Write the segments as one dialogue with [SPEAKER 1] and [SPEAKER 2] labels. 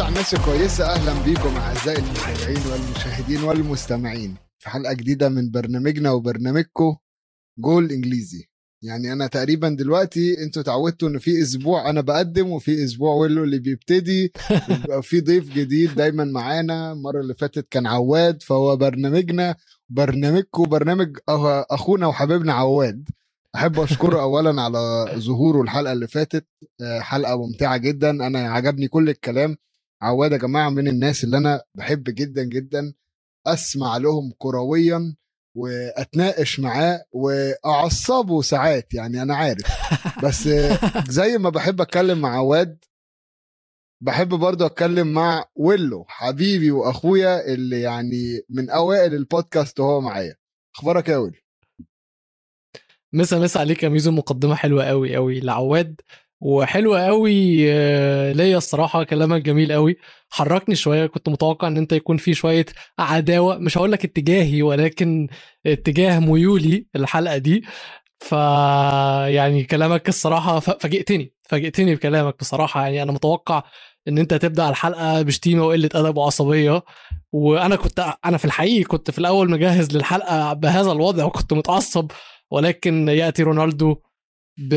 [SPEAKER 1] مسا على الناس الكويسة أهلا بيكم أعزائي المتابعين والمشاهدين والمستمعين. في حلقة جديدة من برنامجنا وبرنامجكم جول إنجليزي. يعني أنا تقريبا دلوقتي أنتوا اتعودتوا إن في أسبوع أنا بقدم وفي أسبوع ويلو اللي بيبتدي. وبيبقى في ضيف جديد دايما معانا. المرة اللي فاتت كان عواد فهو برنامجنا برنامجكم برنامج أخ- أخونا وحبيبنا عواد. أحب أشكره أولا على ظهوره الحلقة اللي فاتت. آه، حلقة ممتعة جدا. أنا عجبني كل الكلام. عواد يا جماعة من الناس اللي أنا بحب جدا جدا أسمع لهم كرويا وأتناقش معاه وأعصبه ساعات يعني أنا عارف. بس زي ما بحب أتكلم مع عواد بحب برضه أتكلم مع ويلو حبيبي وأخويا اللي يعني من أوائل البودكاست وهو معايا. أخبارك يا ويلو؟
[SPEAKER 2] مسا مسا عليك يا ميزو مقدمة حلوة قوي قوي لعواد. وحلوة قوي آه، ليا الصراحة كلامك جميل قوي. حركني شوية كنت متوقع إن أنت يكون في شوية عداوة مش هقول لك اتجاهي ولكن اتجاه ميولي الحلقة دي. ف يعني كلامك الصراحة فاجئتني فاجئتني بكلامك بصراحة. يعني أنا متوقع إن أنت تبدأ الحلقة بشتيمة وقلة أدب وعصبية. وأنا كنت أنا في الحقيقة كنت في الأول مجهز للحلقة بهذا الوضع وكنت متعصب ولكن يأتي رونالدو ب...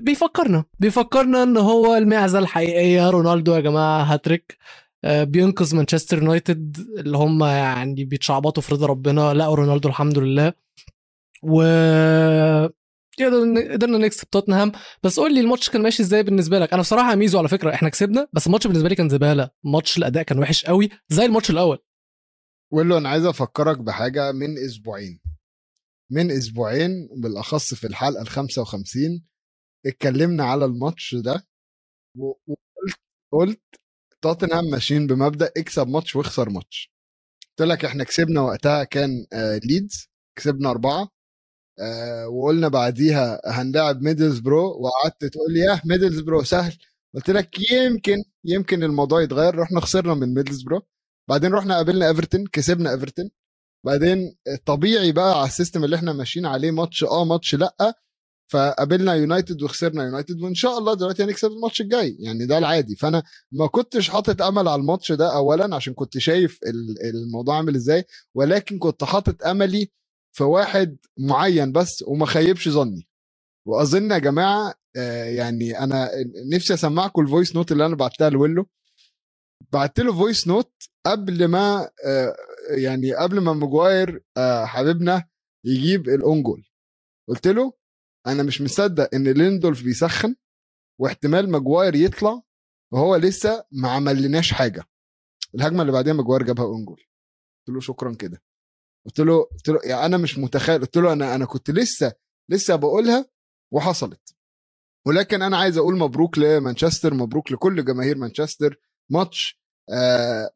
[SPEAKER 2] بيفكرنا. بيفكرنا إن هو المعزة الحقيقية. رونالدو يا جماعة هاتريك. آه، بينقذ مانشستر يونايتد اللي هم يعني بيتشعبطوا في رضا ربنا. لقوا رونالدو الحمد لله. و قدرنا نكسب توتنهام. بس قول لي الماتش كان ماشي إزاي بالنسبة لك؟ أنا بصراحة ميزو على فكرة إحنا كسبنا بس الماتش بالنسبة لي كان زبالة. ماتش الأداء كان وحش قوي زي الماتش الأول.
[SPEAKER 1] ويلو أنا عايز أفكرك بحاجة من أسبوعين. من أسبوعين بالاخص في الحلقة ال 55 اتكلمنا على الماتش ده وقلت قلت توتنهام ماشيين بمبدأ اكسب ماتش واخسر ماتش. قلت لك إحنا كسبنا وقتها كان آه ليدز كسبنا أربعة آه وقلنا بعديها هنلاعب ميدلزبرو وقعدت تقول لي يا ميدلزبرو سهل. قلت لك يمكن يمكن الموضوع يتغير رحنا خسرنا من ميدلزبرو بعدين رحنا قابلنا ايفرتون كسبنا ايفرتون بعدين طبيعي بقى على ال system اللي إحنا ماشيين عليه ماتش آه ماتش لأ. فقابلنا يونايتد وخسرنا يونايتد وإن شاء الله دلوقتي هنكسب الماتش الجاي. يعني ده العادي. فأنا ما كنتش حاطط أمل على الماتش ده اولا عشان كنت شايف ال- الموضوع عامل إزاي. ولكن كنت حاطط أملي في واحد معين بس وما خيبش ظني. وأظن يا جماعة آه، يعني أنا نفسي أسمعكم ال voice note اللي أنا بعتها لويلو. بعت له voice note قبل ما آه، يعني قبل ما ماجواير آه، حبيبنا يجيب ال own goal قلت له أنا مش مصدق إن ليندولف بيسخن واحتمال ماجواير يطلع وهو لسه ما عملناش حاجة. الهجمة اللي بعديها ماجواير جابها own goal قلت له شكرا كده. قلت له قلت له يعني أنا مش متخيل قلت له أنا أنا كنت لسه لسه بقولها وحصلت. ولكن أنا عايز أقول مبروك لمانشستر مبروك لكل جماهير مانشستر ماتش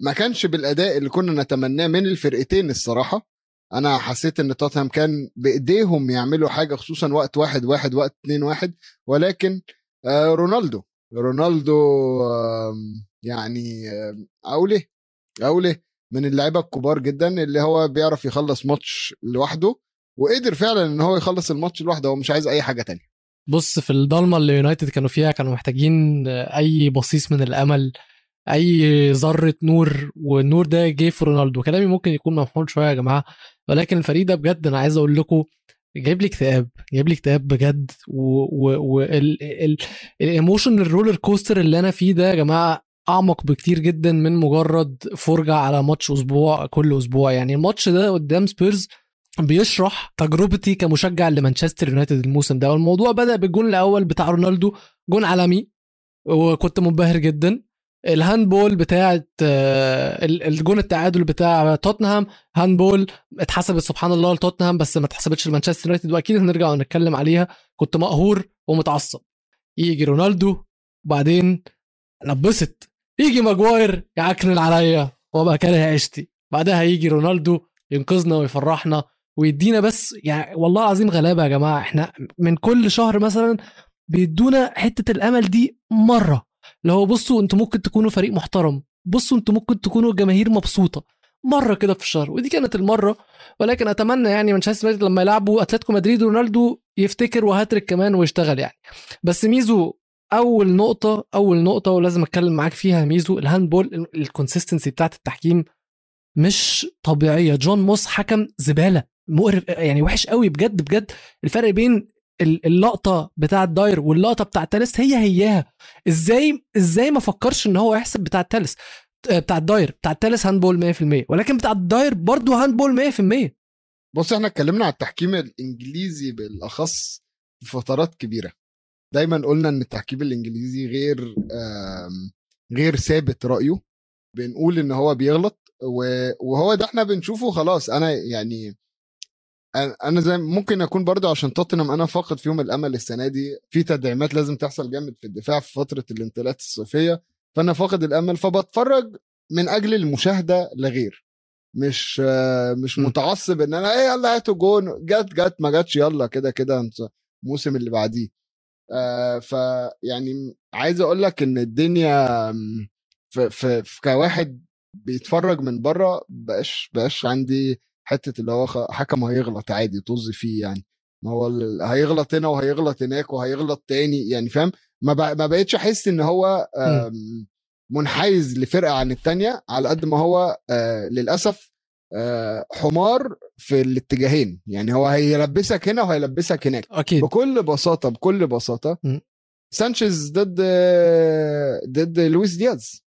[SPEAKER 1] ما كانش بالأداء اللي كنا نتمناه من الفرقتين الصراحة. أنا حسيت إن توتنهام كان بإيديهم يعملوا حاجة خصوصا وقت واحد واحد وقت اتنين واحد. ولكن آه رونالدو رونالدو يعني أقول إيه أقول إيه من اللعيبة الكبار جدا اللي هو بيعرف يخلص ماتش لوحده وقدر فعلا إن هو يخلص الماتش لوحده. هو مش عايز أي حاجة تانية.
[SPEAKER 2] بص في الضلمة اللي يونايتد كانوا فيها كانوا محتاجين أي بصيص من الأمل. أي ذرة نور والنور ده جه في رونالدو. كلامي ممكن يكون مفهوم شوية يا جماعة ولكن الفريق ده بجد أنا عايز أقول لكم جايب لي اكتئاب جايب لي اكتئاب بجد. وال emotion ال roller coaster اللي أنا فيه ده يا جماعة أعمق بكتير جدا من مجرد فرجة على ماتش أسبوع كل أسبوع. يعني الماتش ده قدام سبيرز بيشرح تجربتي كمشجع لمانشستر يونايتد الموسم ده. والموضوع بدأ بالجون الأول بتاع رونالدو جون عالمي وكنت منبهر جدا. ال handball بتاعت آه، ال- الجون التعادل بتاع توتنهام handball اتحسبت سبحان الله لتوتنهام بس ما اتحسبتش لمانشستر يونايتد وأكيد هنرجع ونتكلم عليها. كنت مقهور ومتعصب. يجي رونالدو وبعدين نبسط. يجي ماجواير يعكنن عليا وابقى كاره عيشتي. بعدها يجي رونالدو ينقذنا ويفرحنا ويدينا بس يعني والله العظيم غلابة يا جماعة. إحنا من كل شهر مثلا بيدونا حتة الأمل دي مرة. اللي هو بصوا أنتوا ممكن تكونوا فريق محترم بصوا أنتوا ممكن تكونوا جماهير مبسوطة. مرة كده في الشهر ودي كانت المرة ولكن أتمنى يعني مانشستر يونايتد لما يلعبوا أتلتيكو مدريد رونالدو يفتكر وهاتريك كمان ويشتغل يعني. بس ميزو أول نقطة أول نقطة ولازم أتكلم معاك فيها ميزو ال handball ال consistency بتاعت التحكيم مش طبيعية. جون موس حكم زبالة مقرف يعني وحش قوي بجد بجد. الفرق بين اللقطة بتاعت داير واللقطة بتاعت تيليس هي هياها. إزاي إزاي ما فكرش إن هو يحسب بتاعت تيليس آه، بتاعت داير بتاعت تيليس handball 100% ولكن بتاعت داير برضه handball 100%
[SPEAKER 1] بص إحنا اتكلمنا على التحكيم الإنجليزي بالأخص في فترات كبيرة. دايما قلنا إن التحكيم الإنجليزي غير غير ثابت رأيه. بنقول إن هو بيغلط وهو ده إحنا بنشوفه خلاص. أنا يعني أنا زي ممكن أكون برضه عشان توتنهام أنا فاقد فيهم الأمل السنة دي. في تدعيمات لازم تحصل جامد في الدفاع في فترة الانتقالات الصيفية. فأنا فاقد الأمل. فبتفرج من أجل المشاهدة لغير مش مش. متعصب إن أنا إيه يلا هاتوا جون. جت جت ما جاتش يلا كده كده الموسم اللي بعديه. آه فيعني عايز أقول لك إن الدنيا في, في, في كواحد بيتفرج من بره بقاش بقاش عندي حتة اللي هو حكم هيغلط عادي طز فيه يعني. ما هو هيغلط هنا وهيغلط هناك وهيغلط تاني يعني فاهم؟ ما, ما بقتش أحس إن هو منحيز لفرقة عن التانية على قد ما هو آه للأسف آه حمار في الاتجاهين. يعني هو هيلبسك هنا وهيلبسك هناك.
[SPEAKER 2] أكيد.
[SPEAKER 1] بكل بساطة بكل بساطة
[SPEAKER 2] م.
[SPEAKER 1] سانشيز ضد ضد لويس دياز.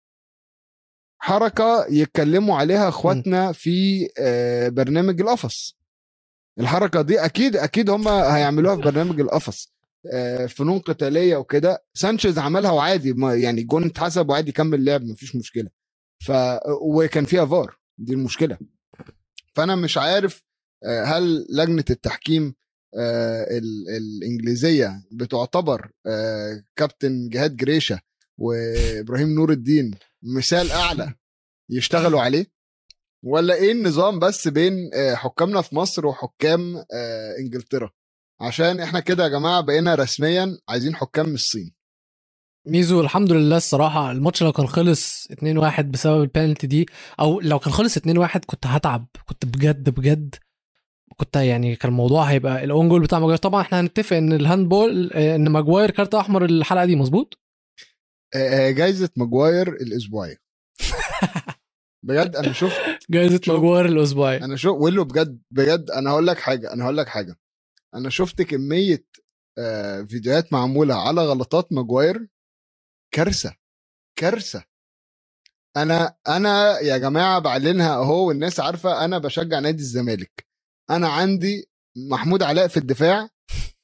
[SPEAKER 1] حركة يتكلموا عليها اخواتنا في آه، برنامج القفص. الحركة دي أكيد أكيد هم هيعملوها في برنامج القفص آه، فنون قتالية وكده. سانشيز عملها وعادي يعني جون اتحسب وعادي يكمل لعب مفيش مشكلة. ف وكان فيها فار دي المشكلة. فأنا مش عارف آه، هل لجنة التحكيم ال- الإنجليزية بتعتبر كابتن جهاد جريشة وإبراهيم نور الدين مثال أعلى يشتغلوا عليه؟ ولا إيه النظام بس بين آه، حكامنا في مصر وحكام آه، إنجلترا؟ عشان إحنا كده يا جماعة بقينا رسميا عايزين حكام من الصين.
[SPEAKER 2] ميزو الحمد لله الصراحة الماتش لو كان خلص 2-1 بسبب البينالتي دي أو لو كان خلص 2-1 كنت هتعب كنت بجد بجد كنت يعني كان الموضوع هيبقى ال own goal بتاع ماجواير. طبعا إحنا هنتفق إن ال handball آه، إن ماجواير كارت أحمر الحلقة دي مظبوط؟
[SPEAKER 1] جايزة ماجواير الأسبوعية. بجد أنا شفت
[SPEAKER 2] جائزه
[SPEAKER 1] شوف.
[SPEAKER 2] ماجواير الأسبوعية.
[SPEAKER 1] أنا شو ويلو بجد بجد أنا هقول لك حاجة أنا هقول لك حاجة. أنا شفت كمية آه، فيديوهات معمولة على غلطات ماجواير. كارثة كارثة. أنا أنا يا جماعة بعلنها أهو والناس عارفة أنا بشجع نادي الزمالك. أنا عندي محمود علاء في الدفاع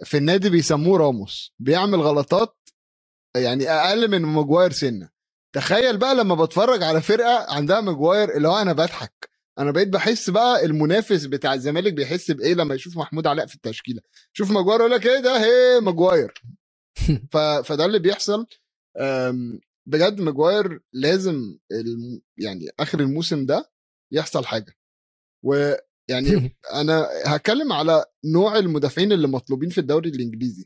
[SPEAKER 1] في النادي بيسموه راموس. بيعمل غلطات يعني أقل من ماجواير سنة. تخيل بقى لما بتفرج على فرقة عندها ماجواير اللي هو أنا بضحك. أنا بقيت بحس بقى المنافس بتاع الزمالك بيحس بإيه لما يشوف محمود علاء في التشكيلة. شوف ماجواير يقول لك إيه ده؟ هي ماجواير. ف... فده اللي بيحصل. بجد ماجواير لازم الم... يعني آخر الموسم ده يحصل حاجة. ويعني أنا هتكلم على نوع المدافعين اللي مطلوبين في الدوري الإنجليزي.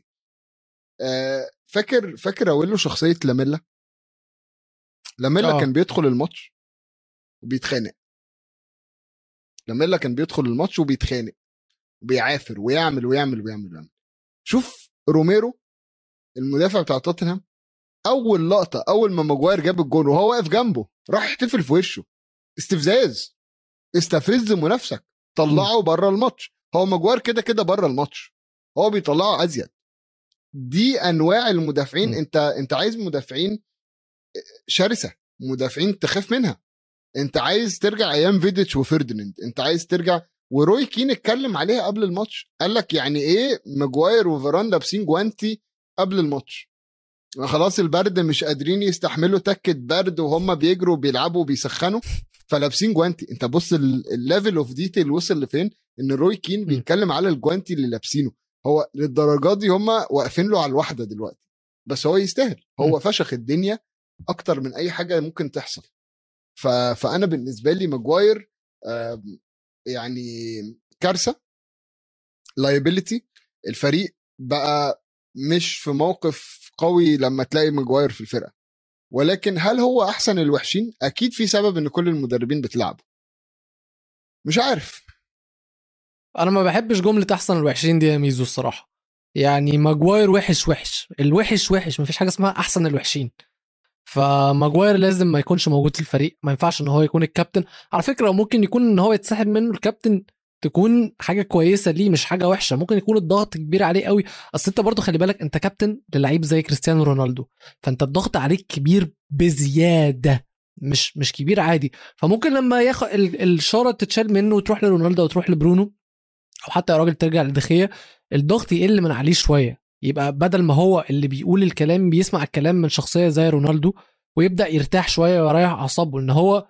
[SPEAKER 1] أه، فاكر فاكر أقول شخصية لاميلا؟ لاميلا
[SPEAKER 2] آه.
[SPEAKER 1] كان بيدخل الماتش وبيتخانق. لاميلا كان بيدخل الماتش وبيتخانق. وبيعافر ويعمل ويعمل ويعمل ويعمل. شوف روميرو المدافع بتاع توتنهام أول لقطة أول ما ماجواير جاب الجون وهو واقف جنبه راح يحتفل في وشه. استفزاز. استفز منافسك. طلعه بره الماتش. هو ماجواير كده كده بره الماتش. هو بيطلعه أزيد. دي أنواع المدافعين.
[SPEAKER 2] م.
[SPEAKER 1] أنت أنت عايز مدافعين شرسة مدافعين تخاف منها. أنت عايز ترجع أيام فيديتش وفرديناند أنت عايز ترجع وروي كين اتكلم عليها قبل الماتش. قال لك يعني إيه ماجواير وفيران لابسين جوانتي قبل الماتش. خلاص البرد مش قادرين يستحملوا تكة برد وهم بيجروا بيلعبوا وبيسخنوا فلابسين جوانتي. أنت بص ال level of detail وصل لفين؟ إن روي كين بيتكلم على الجوانتي اللي لابسينه. هو للدرجات دي هم واقفين له على الواحدة دلوقتي. بس هو يستاهل. هو فشخ الدنيا أكتر من أي حاجة ممكن تحصل. ف... فأنا بالنسبة لي ماجواير يعني كارثة. liability الفريق بقى مش في موقف قوي لما تلاقي ماجواير في الفرقة. ولكن هل هو أحسن الوحشين؟ أكيد في سبب إن كل المدربين بتلعبه. مش عارف.
[SPEAKER 2] أنا ما بحبش جملة أحسن الوحشين دي يا ميزو الصراحة. يعني ماجواير وحش وحش. الوحش وحش. مفيش حاجة اسمها أحسن الوحشين. فماجواير لازم ما يكونش موجود في الفريق. ما ينفعش إن هو يكون الكابتن. على فكرة ممكن يكون إن هو يتسحب منه الكابتن تكون حاجة كويسة ليه مش حاجة وحشة. ممكن يكون الضغط كبير عليه قوي. أصل أنت برضو خلي بالك أنت كابتن للعيب زي كريستيانو رونالدو. فأنت الضغط عليك كبير بزيادة. مش مش كبير عادي. فممكن لما ياخد الشارة تتشال منه وتروح لرونالدو أو تروح لبرونو أو حتى يا راجل ترجع لدخيه الضغط يقل من عليه شوية. يبقى بدل ما هو اللي بيقول الكلام بيسمع الكلام من شخصية زي رونالدو ويبدأ يرتاح شوية ويريح أعصابه إن هو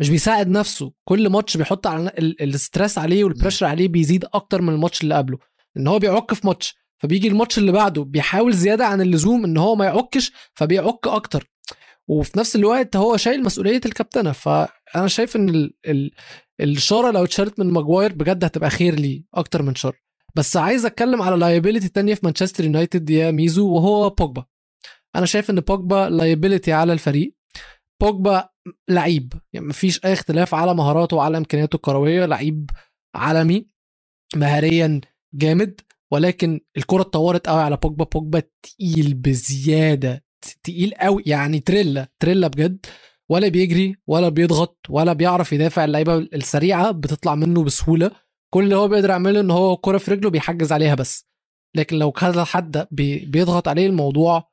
[SPEAKER 2] مش بيساعد نفسه. كل ماتش بيحط على ال stress عليه وال pressure عليه بيزيد أكتر من الماتش اللي قبله. إن هو بيعك في ماتش فبيجي الماتش اللي بعده بيحاول زيادة عن اللزوم إن هو ما يعكش فبيعك أكتر. وفي نفس الوقت هو شايل مسؤولية الكابتنة. فأنا شايف إن ال ال الشارة لو اتشالت من ماجواير بجد هتبقى خير ليه أكتر من شر بس عايز أتكلم على liability تانية في مانشستر يونايتد يا ميزو وهو بوجبا. أنا شايف إن بوجبا liability على الفريق. بوجبا لعيب. يعني مفيش أي اختلاف على مهاراته وعلى إمكانياته الكروية. لعيب عالمي مهاريا جامد ولكن الكرة اتطورت قوي على بوجبا. بوجبا تقيل بزيادة. تقيل قوي يعني تريلا تريلا بجد ولا بيجري ولا بيضغط ولا بيعرف يدافع اللعيبة السريعة بتطلع منه بسهولة. كل اللي هو بيقدر يعمله إن هو الكره في رجله بيحجز عليها بس. لكن لو كذا حد بيضغط عليه الموضوع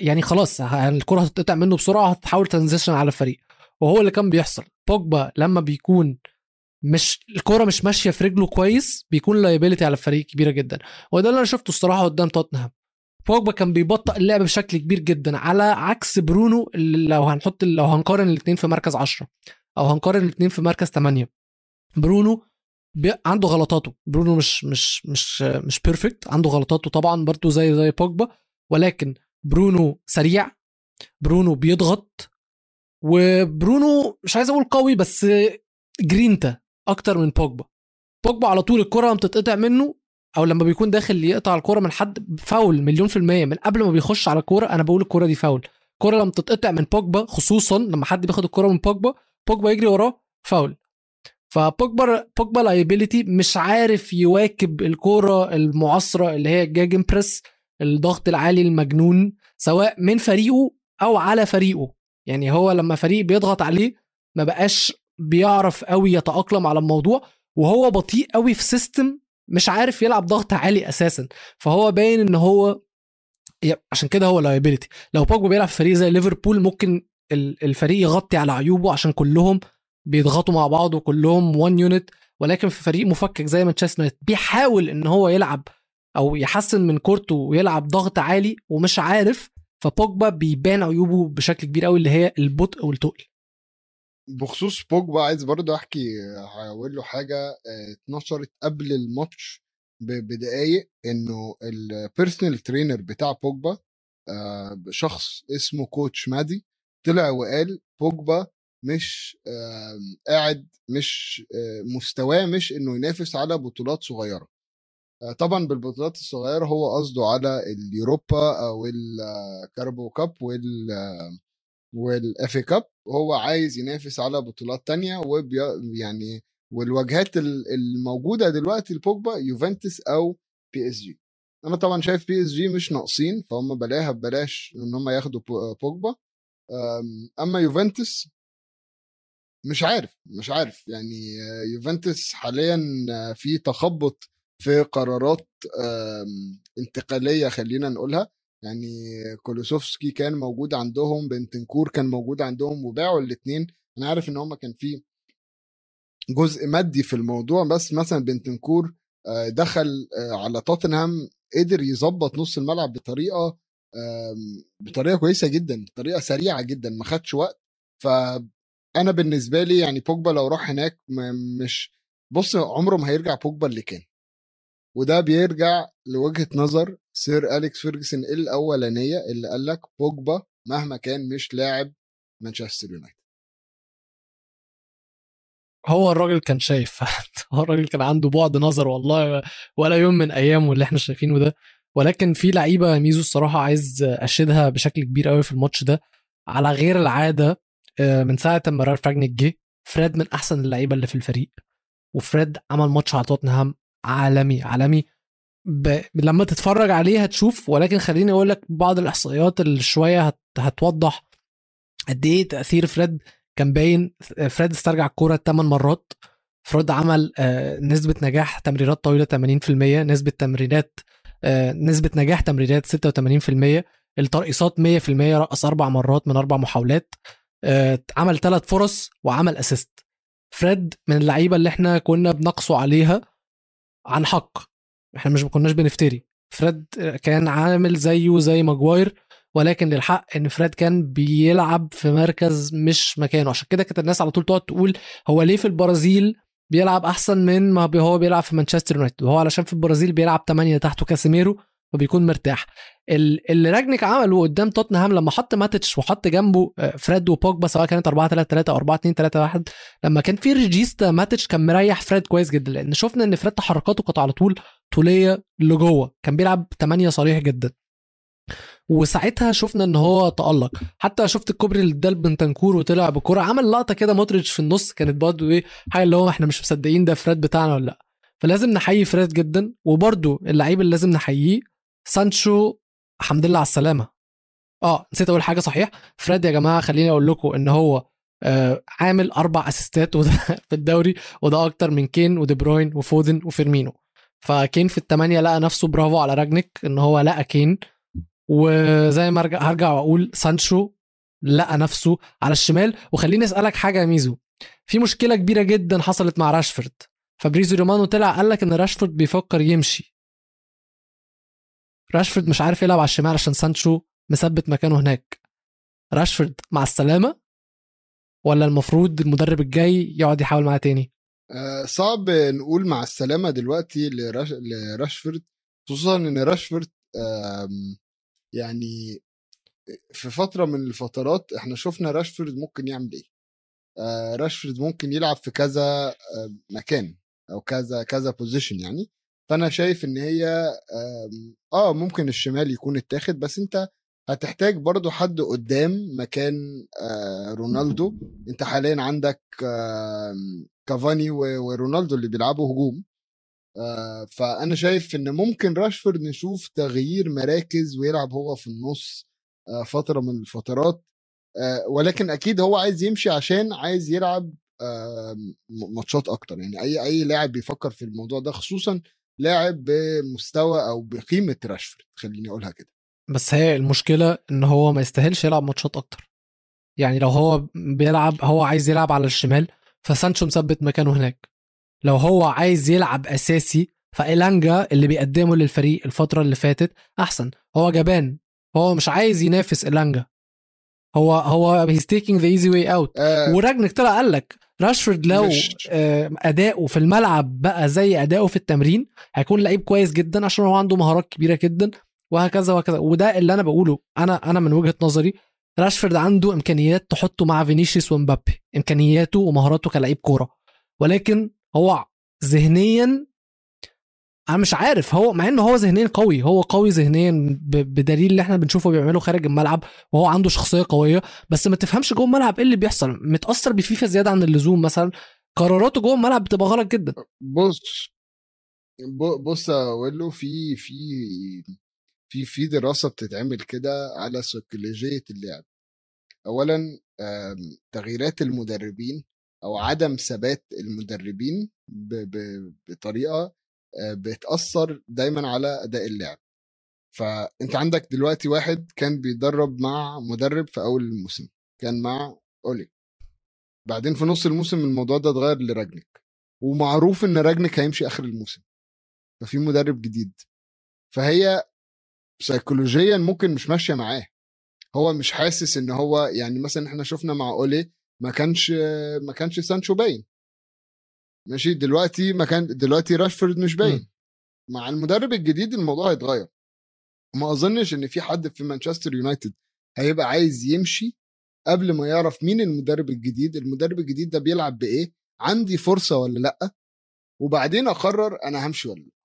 [SPEAKER 2] يعني خلاص الكرة هتتقطع منه بسرعة هتتحول transition على الفريق. وهو اللي كان بيحصل. بوجبا لما بيكون مش الكوره مش ماشية في رجله كويس بيكون liability على الفريق كبيرة جدا. وده اللي أنا شفته الصراحة قدام توتنهام. بوجبا كان بيبطئ اللعب بشكل كبير جدا. على عكس برونو اللي لو هنحط لو هنقارن الاثنين في مركز 10 أو هنقارن الاثنين في مركز 8 برونو عنده غلطاته. برونو مش مش مش مش perfect عنده غلطاته طبعا برضه زي زي بوجبا. ولكن برونو سريع برونو بيضغط وبرونو مش عايز أقول قوي بس جرينتا أكتر من بوجبا. بوجبا على طول الكرة بتتقطع منه أو لما بيكون داخل يقطع الكره من حد فاول مليون في المية من قبل ما بيخش على الكورة أنا بقول الكورة دي فاول. الكوره لما تتقطع من بوجبا خصوصا لما حد بياخد الكورة من بوجبا بوجبا يجري وراه فاول. فبوجبا بوجبا liability مش عارف يواكب الكورة المعاصرة اللي هي gegenpress الضغط العالي المجنون سواء من فريقه أو على فريقه. يعني هو لما فريق بيضغط عليه ما بقاش بيعرف قوي يتأقلم على الموضوع وهو بطيء قوي في system مش عارف يلعب ضغط عالي أساسا. فهو باين إن هو عشان كده هو liability لو بوجبا بيلعب في فريق زي ليفربول ممكن الفريق يغطي على عيوبه عشان كلهم بيضغطوا مع بعض وكلهم one unit ولكن في فريق مفكك زي مانشستر يونايتد بيحاول إن هو يلعب أو يحسن من كورته ويلعب ضغط عالي ومش عارف فبوجبا بيبان عيوبه بشكل كبير قوي اللي هي البطء والتقل.
[SPEAKER 1] بخصوص بوجبا عايز برضه أحكي هقول له حاجة آه، اتنشرت قبل الماتش بدقايق إنه ال personal trainer بتاع بوجبا آه، شخص اسمه coach مادي طلع وقال بوجبا مش قاعد مش آه، مستواه مش إنه ينافس على بطولات صغيرة. طبعا بالبطولات الصغيرة هو قصده على اليوروبا أو ال Carabao Cup وال وال FA Cup هو عايز ينافس على بطولات تانية وبي يعني والوجهات الموجودة دلوقتي لبوجبا يوفنتوس أو PSG أنا طبعا شايف PSG مش ناقصين فهم بلاها ببلاش إن هم ياخدوا بوجبا. أما يوفنتوس مش عارف مش عارف. يعني يوفنتوس حاليا في تخبط في قرارات انتقالية خلينا نقولها. يعني كولوسوفسكي كان موجود عندهم بنتنكور كان موجود عندهم وباعوا الاثنين أنا عارف إن هم كان في جزء مادي في الموضوع بس مثلا بنتنكور آه، دخل آه، على توتنهام قدر يظبط نص الملعب بطريقة بطريقة كويسة جدا بطريقة سريعة جدا ما خدش وقت. فأنا بالنسبة لي يعني بوجبا لو راح هناك مش بص عمره ما هيرجع بوجبا اللي كان. وده بيرجع لوجهة نظر سير اليكس فيرجسون الأولانية اللي قال لك بوجبا مهما كان مش لاعب مانشستر يونايتد.
[SPEAKER 2] هو الراجل كان شايف هو الراجل كان عنده بعد نظر والله ولا يوم من أيامه اللي إحنا شايفينه ده. ولكن في لعيبة ميزو الصراحة عايز أشيدها بشكل كبير قوي في الماتش ده. على غير العادة آه، من ساعة ما رالف راجنيك جه فريد من أحسن اللعيبة اللي في الفريق. وفريد عمل ماتش على توتنهام عالمي عالمي. ب... لما تتفرج عليه هتشوف ولكن خليني أقول لك بعض الإحصائيات اللي شوية هت... هتوضح قد إيه تأثير فريد كان باين. فريد استرجع الكورة 8 مرات. فريد عمل آه، نسبة نجاح تمريرات طويلة 80% نسبة تمريرات آه، نسبة نجاح تمريرات 86% الترقيصات 100% رقص أربع مرات من أربع محاولات آه، عمل ثلاث فرص وعمل assist. فريد من اللعيبة اللي إحنا كنا بنقسوا عليها عن حق. إحنا مش ما كناش بنفتري. فريد كان عامل زيه زي ماجواير ولكن للحق إن فريد كان بيلعب في مركز مش مكانه. عشان كده كانت الناس على طول تقعد تقول هو ليه في البرازيل بيلعب أحسن من ما هو بيلعب في مانشستر يونايتد وهو علشان في البرازيل بيلعب 8 تحته كاسيميرو فبيكون مرتاح. اللي رانجنيك عمله قدام توتنهام لما حط ماتيتش وحط جنبه آه، فريد وبوجبا سواء كانت 4 3 3 أو 4 2 3 1 لما كان في regista ماتيتش كان مريح فريد كويس جدا. لأن شفنا إن فريد تحركاته كانت على طول طولية لجوه. كان بيلعب 8 صريح جدا. وساعتها شفنا إن هو تألق. حتى شفت الكوبري اللي اداه بنتنكور وطلع بكوره عمل لقطة كده مودريتش في النص. كانت برضه إيه حاجة اللي هو إحنا مش مصدقين ده فريد بتاعنا ولا لأ. فلازم نحيي فريد جدا. وبرده اللعيب اللي لازم نحييه سانشو الحمد لله على السلامة. آه نسيت أقول حاجة صحيح؟ فريد يا جماعة خليني أقول لكم إن هو آه عامل أربع أسيستات في الدوري. وده أكتر من كين ودي بروين وفودن وفيرمينو. فكين في الثمانيه لقى نفسه برافو على راجنيك إن هو لقى كين. وزي ما هرجع وأقول سانشو لقى نفسه على الشمال. وخليني أسألك حاجة يا ميزو. في مشكلة كبيرة جدا حصلت مع راشفورد. فابريزو رومانو طلع قال لك إن راشفورد بيفكر يمشي. راشفورد مش عارف يلعب على الشمال عشان سانشو مثبت مكانه هناك. راشفورد مع السلامة؟ ولا المفروض المدرب الجاي يقعد يحاول معاه تاني؟
[SPEAKER 1] صعب نقول مع السلامة دلوقتي لراش... لراشفورد خصوصا إن راشفورد يعني في فترة من الفترات إحنا شفنا راشفورد ممكن يعمل إيه. آه راشفورد ممكن يلعب في كذا آه مكان أو كذا كذا بوزيشن يعني. فأنا شايف إن هي آه ممكن الشمال يكون اتاخد بس أنت هتحتاج برضو حد قدام مكان آه رونالدو. انت حاليا عندك كافاني ورونالدو اللي بيلعبوا هجوم. آه فأنا شايف إن ممكن راشفورد نشوف تغيير مراكز ويلعب هو في النص آه فترة من الفترات. ولكن أكيد هو عايز يمشي عشان عايز يلعب ماتشات أكتر. يعني أي أي لاعب بيفكر في الموضوع ده خصوصا لاعب بمستوى أو بقيمة راشفورد. خليني أقولها كده.
[SPEAKER 2] بس هي المشكلة إن هو ما يستاهلش يلعب ماتشات أكتر. يعني لو هو بيلعب هو عايز يلعب على الشمال فسانشو مثبت مكانه هناك. لو هو عايز يلعب أساسي فإيلانجا اللي بيقدمه للفريق الفترة اللي فاتت أحسن. هو جبان. هو مش عايز ينافس إيلانجا. هو هو he's taking the easy way out وراجنك طلع قال لك راشفورد لو مش... أداؤه في الملعب بقى زي أداؤه في التمرين هيكون لعيب كويس جدا عشان هو عنده مهارات كبيرة جدا. وهكذا وهكذا. وده اللي أنا بقوله. أنا أنا من وجهة نظري راشفورد عنده إمكانيات تحطه مع فينيسيوس ومبابي. إمكانياته ومهاراته كلاعب كورة. ولكن هو ذهنيا أنا مش عارف. هو مع إنه هو ذهنيا قوي. هو قوي ذهنيا بدليل اللي إحنا بنشوفه بيعمله خارج الملعب. وهو عنده شخصية قوية. بس ما تفهمش جوه الملعب إيه اللي بيحصل. متأثر بفيفا زيادة عن اللزوم مثلا. قراراته جوه الملعب بتبقى غلط جدا.
[SPEAKER 1] بص بص أقول له في في في في دراسة بتتعمل كده على سيكولوجيه اللعب. اولا تغييرات المدربين أو عدم ثبات المدربين بطريقة آه، بتأثر دايما على أداء اللعب. فأنت عندك دلوقتي واحد كان بيدرب مع مدرب في أول الموسم كان مع أولي. بعدين في نص الموسم الموضوع ده اتغير لراجنك ومعروف إن راجنك هيمشي آخر الموسم. ففي مدرب جديد. فهي سيكولوجيا ممكن مش ماشية معاه. هو مش حاسس إن هو يعني مثلا إحنا شفنا مع أولي ما كانش ما كانش سانشو باين. ماشي؟ دلوقتي مكان دلوقتي راشفورد مش باين. مع المدرب الجديد الموضوع هيتغير. ما أظنش إن في حد في مانشستر يونايتد هيبقى عايز يمشي قبل ما يعرف مين المدرب الجديد. المدرب الجديد ده بيلعب بإيه؟ عندي فرصة ولا لأ؟ وبعدين أقرر أنا همشي ولا لأ.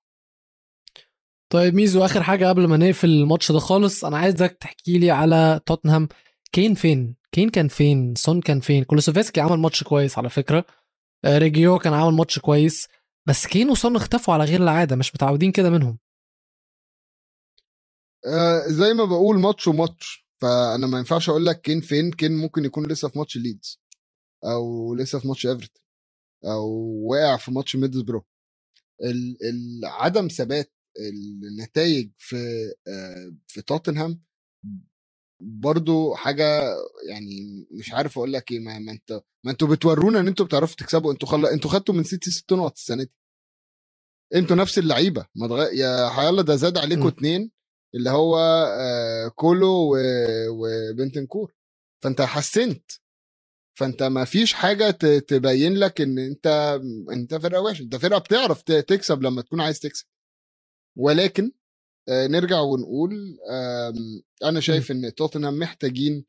[SPEAKER 2] طيب ميزو آخر حاجة قبل ما نقفل الماتش ده خالص أنا عايزك تحكي لي على توتنهام. كين فين؟ كين كان فين؟ سون كان فين؟ كولوسوفسكي عمل ماتش كويس على فكرة. آه، ريجيو كان عامل ماتش كويس. بس كين وسون اختفوا على غير العادة مش متعودين كده منهم.
[SPEAKER 1] آه زي ما بقول ماتش وماتش فأنا ما ينفعش أقول لك كين فين. كين ممكن يكون لسه في ماتش ليدز أو لسه في ماتش إيفرتون أو واقع في ماتش ميدلسبرو. عدم ثبات النتائج في آه، في توتنهام برضو حاجة يعني مش عارف أقول لك إيه ما, ما أنت ما أنتوا بتورونا إن أنتوا بتعرفوا تكسبوا أنتوا خل... أنتوا خدتوا من سيتي ست نقط السنة دي. أنتوا نفس اللعيبة ما تغ... يا حيالله ده زاد عليكم
[SPEAKER 2] م.
[SPEAKER 1] اتنين اللي هو آه كولو و... وبنتنكور. فأنت حسنت. فأنت ما فيش حاجة ت... تبين لك إن أنت أنت فرقة وحشة. أنت فرقة بتعرف ت... تكسب لما تكون عايز تكسب. ولكن آه نرجع ونقول أنا شايف إن توتنهام محتاجين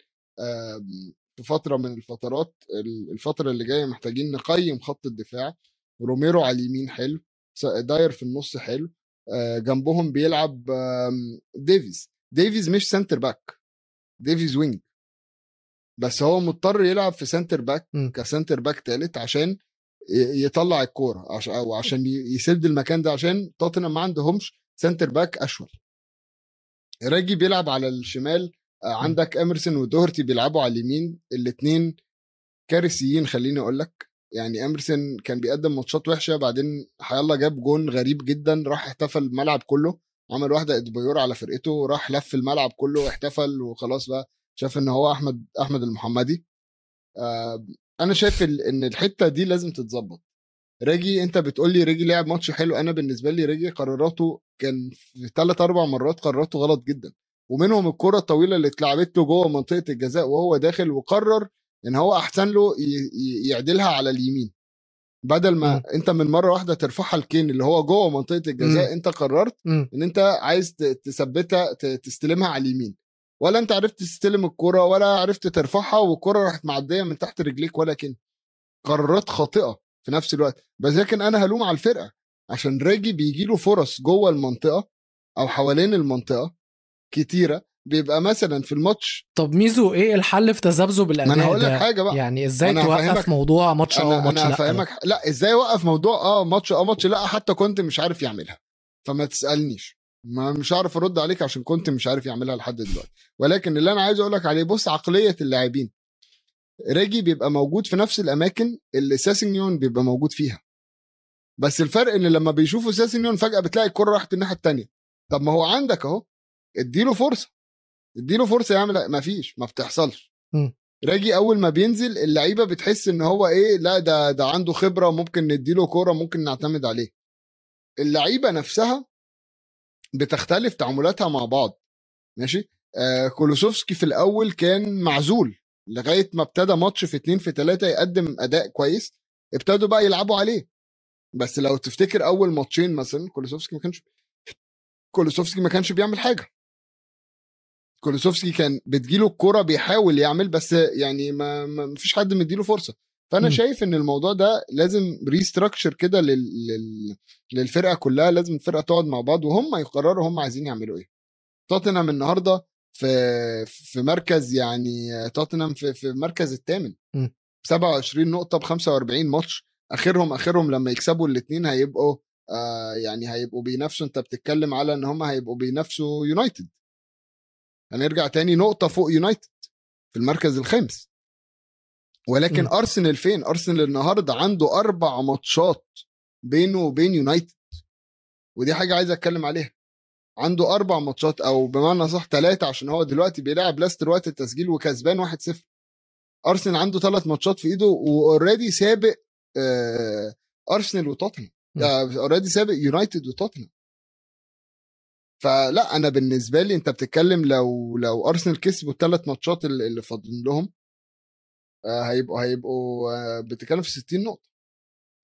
[SPEAKER 1] في فترة من الفترات ال- الفترة اللي جاية محتاجين نقيم خط الدفاع. روميرو على اليمين حلو داير في النص حلو آه، جنبهم بيلعب ديفيز. ديفيز مش center back ديفيز wing. بس هو مضطر يلعب في center back
[SPEAKER 2] م.
[SPEAKER 1] ك center back تالت عشان يطلع الكورة عشان أو عشان ي- يسد المكان ده عشان توتنهام ما عندهمش center back أشول. ريجي بيلعب على الشمال آه، عندك اميرسون ودوهرتي بيلعبوا على اليمين الاثنين كارثيين خليني أقول لك يعني اميرسون كان بيقدم ماتشات وحشة بعدين حيالله جاب جون غريب جدا راح احتفل الملعب كله عمل واحدة أديبايور على فرقته راح لف الملعب كله واحتفل وخلاص بقى شاف إن هو أحمد أحمد المحمدي. آه، أنا شايف إن الحتة دي لازم تتظبط ريجي أنت بتقول لي ريجي لعب ماتش حلو أنا بالنسبة لي ريجي قراراته كان في ثلاث أربع مرات قراراته غلط جدا ومنهم الكرة الطويلة اللي اتلعبت له جوه منطقة الجزاء وهو داخل وقرر إن هو أحسن له يعدلها على اليمين بدل ما
[SPEAKER 2] مم.
[SPEAKER 1] أنت من مرة واحدة ترفعها لكين اللي هو جوه منطقة الجزاء
[SPEAKER 2] مم.
[SPEAKER 1] أنت قررت
[SPEAKER 2] مم.
[SPEAKER 1] إن أنت عايز تثبتها تستلمها على اليمين ولا انت عرفت تستلم الكرة ولا عرفت ترفعها والكرة راحت معدية من تحت رجليك ولكن قرارات خاطئة في نفس الوقت. بس لكن أنا هلوم على الفرقة عشان راجي بيجي له فرص جوه المنطقة أو حوالين المنطقة كتيرة بيبقى مثلا في الماتش
[SPEAKER 2] طب ميزو إيه الحل في تذبذب
[SPEAKER 1] ما
[SPEAKER 2] الاداء
[SPEAKER 1] أنا هقول لك
[SPEAKER 2] ده؟
[SPEAKER 1] حاجة بقى.
[SPEAKER 2] يعني
[SPEAKER 1] إزاي
[SPEAKER 2] توقف موضوع ماتش آه
[SPEAKER 1] أنا
[SPEAKER 2] وماتش
[SPEAKER 1] أنا
[SPEAKER 2] لأ؟
[SPEAKER 1] هفهمك. لا إزاي اوقف موضوع آه ماتش آه ماتش لأ حتى كنت مش عارف يعملها. فما تسألنيش. ما مش عارف ارد عليك عشان كنت مش عارف يعملها لحد دلوقتي. ولكن اللي أنا عايز أقول لك عليه بص عقلية اللاعبين. ريجي بيبقى موجود في نفس الأماكن اللي ساسينيون بيبقى موجود فيها. بس الفرق إن لما بيشوفوا ساسينيون فجأة بتلاقي الكرة راحت الناحية التانية. طب ما هو عندك أهو اديله فرصة. اديله فرصة يعمل ما فيش ما بتحصلش. راجي أول ما بينزل اللعيبة بتحس إن هو إيه لا ده ده عنده خبرة ممكن نديله كورة ممكن نعتمد عليه. اللعيبة نفسها بتختلف تعاملاتها مع بعض ماشي؟ آه كولوسوفسكي في الأول كان معزول لغاية ما ابتدى ماتش في اتنين في تلاتة يقدم أداء كويس ابتدوا بقى يلعبوا عليه. بس لو تفتكر أول ماتشين مثلا كولوسوفسكي ما كانش كولوسوفسكي ما كانش بيعمل حاجة. كولوسوفسكي كان بتجيله الكرة بيحاول يعمل بس يعني ما, ما فيش حد مديله فرصة. فأنا
[SPEAKER 2] مم.
[SPEAKER 1] شايف إن الموضوع ده لازم ريستراكشر كده لل... لل... للفرقة كلها لازم الفرقة تقعد مع بعض وهم يقرروا هم عايزين يعملوا إيه. توتنهام النهارده في في مركز يعني توتنهام في في المركز الثامن.
[SPEAKER 2] مم.
[SPEAKER 1] 27 نقطة ب 45 ماتش. آخرهم آخرهم لما يكسبوا الاثنين هيبقوا آه يعني هيبقوا بينافسوا. أنت بتتكلم على إن هم هيبقوا بينافسوا يونايتد هنرجع تاني نقطة فوق يونايتد في المركز الخامس. ولكن
[SPEAKER 2] مم.
[SPEAKER 1] أرسنال فين؟ أرسنال النهارده عنده أربع ماتشات بينه وبين يونايتد. ودي حاجة عايز أتكلم عليها. عنده أربع ماتشات أو بمعنى صح ثلاثة عشان هو دلوقتي بيلاعب لاستر وقت التسجيل وكسبان 1-0 أرسنال عنده ثلاث ماتشات في إيده و already سابق آه أرسنال وتوتنهام.
[SPEAKER 2] م.
[SPEAKER 1] already سابق يونايتد وتوتنهام. فلا أنا بالنسبة لي أنت بتتكلم لو لو أرسنال كسبوا الثلاث ماتشات اللي فاضلين لهم هيبقوا هيبقوا آه بتتكلم في 60 نقطة.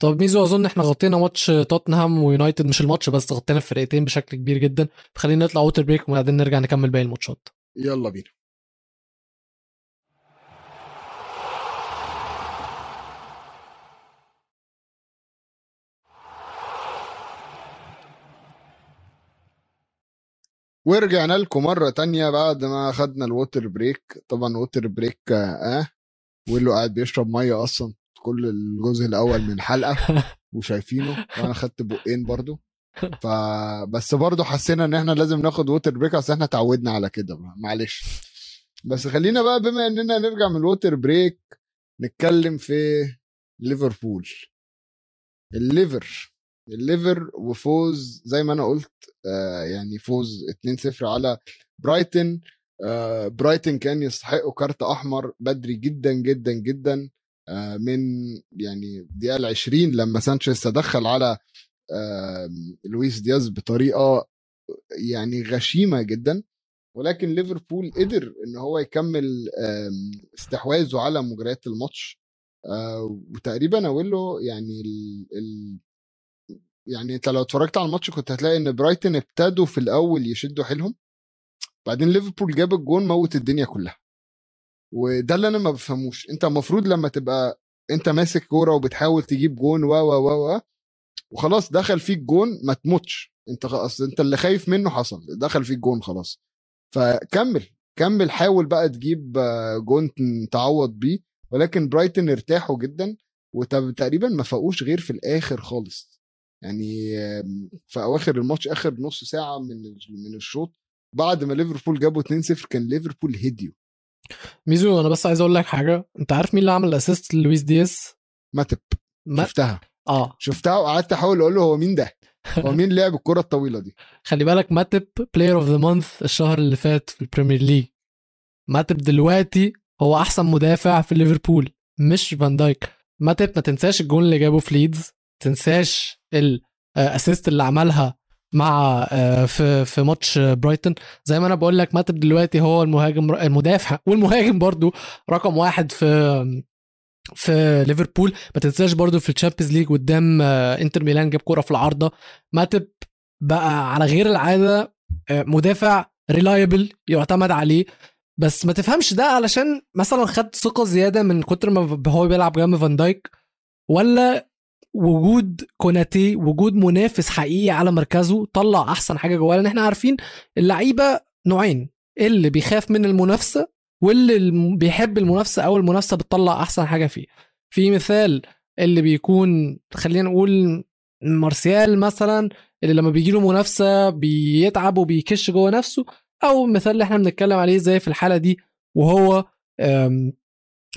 [SPEAKER 2] طب ميزو أظن إحنا غطينا ماتش توتنهام ويونايتد مش الماتش بس غطينا الفرقتين بشكل كبير جدا. فخلينا نطلع water break وبعدين نرجع نكمل باقي الماتشات.
[SPEAKER 1] يلا بينا. ورجعنا لكم مرة تانية بعد ما خدنا ال water break. طبعا water break آه, آه ويلو قاعد بيشرب مية أصلا كل الجزء الأول من الحلقة وشايفينه وأنا خدت بقين برضو. فبس برضه حسينا إن إحنا لازم ناخد water break اصل إحنا اتعودنا على كده. معلش. بس خلينا بقى بما إننا نرجع من ال water break نتكلم في ليفربول الليفر. الليفر وفوز زي ما أنا قلت آه يعني فوز 2-0 على برايتن برايتن كان يستحقوا كارت أحمر بدري جدا جدا جدا آه من يعني الدقيقة 20 لما سانشيز تدخل على آه لويس دياز بطريقة يعني غشيمة جدا. ولكن ليفربول قدر إن هو يكمل استحواذه على مجريات الماتش. آه وتقريبا أقول له يعني ال ال يعني أنت لو اتفرجت على الماتش كنت هتلاقي إن برايتن ابتدوا في الأول يشدوا حيلهم. بعدين ليفربول جاب الجون موت الدنيا كلها. وده اللي أنا ما بفهموش. أنت المفروض لما تبقى أنت ماسك كورة وبتحاول تجيب جون و و و وخلاص دخل فيك جون ما تموتش. أنت اصل أنت اللي خايف منه حصل. دخل فيك جون خلاص. فكمل كمل حاول بقى تجيب جون تعوض بيه. ولكن برايتن ارتاحوا جدا وتقريبا ما فاقوش غير في الآخر خالص. يعني في أواخر الماتش آخر نص ساعة من من الشوط بعد ما ليفربول جابوا 2-0 كان ليفربول هديوا
[SPEAKER 2] ميزو أنا بس عايز أقول لك حاجة. أنت عارف مين اللي عمل assist لويس دياس
[SPEAKER 1] ماتب. ما... شفتها.
[SPEAKER 2] آه.
[SPEAKER 1] شفتها وقعدت أحاول أقول له هو مين ده؟ هو مين لعب الكرة الطويلة دي؟
[SPEAKER 2] خلي بالك ماتب player of the month الشهر اللي فات في البريمير ليج ماتب دلوقتي هو أحسن مدافع في ليفربول مش فان دايك. ماتب ما تنساش الجون اللي جابه في ليدز تنساش ال assist اللي عملها مع آه، في في ماتش برايتون. زي ما أنا بقول لك ماتب دلوقتي هو المهاجم المدافع والمهاجم برضو رقم واحد في في ليفربول. ما تنساش برضو في الشامبيونز ليج قدام آه، انتر ميلان جاب كوره في العارضة. ماتب بقى على غير العادة آه، مدافع reliable يعتمد عليه. بس ما تفهمش ده علشان مثلا خد ثقة زيادة من كتر ما هو بيلعب جنب فان دايك ولا وجود كوناتي وجود منافس حقيقي على مركزه طلع أحسن حاجة جواه لأن إحنا عارفين اللعيبة نوعين اللي بيخاف من المنافسة واللي بيحب المنافسة أو المنافسة بتطلع أحسن حاجة فيه. في مثال اللي بيكون خلينا نقول مارسيال مثلا اللي لما بيجي له منافسة بيتعب وبيكش جوه نفسه أو المثال اللي إحنا بنتكلم عليه زي في الحالة دي وهو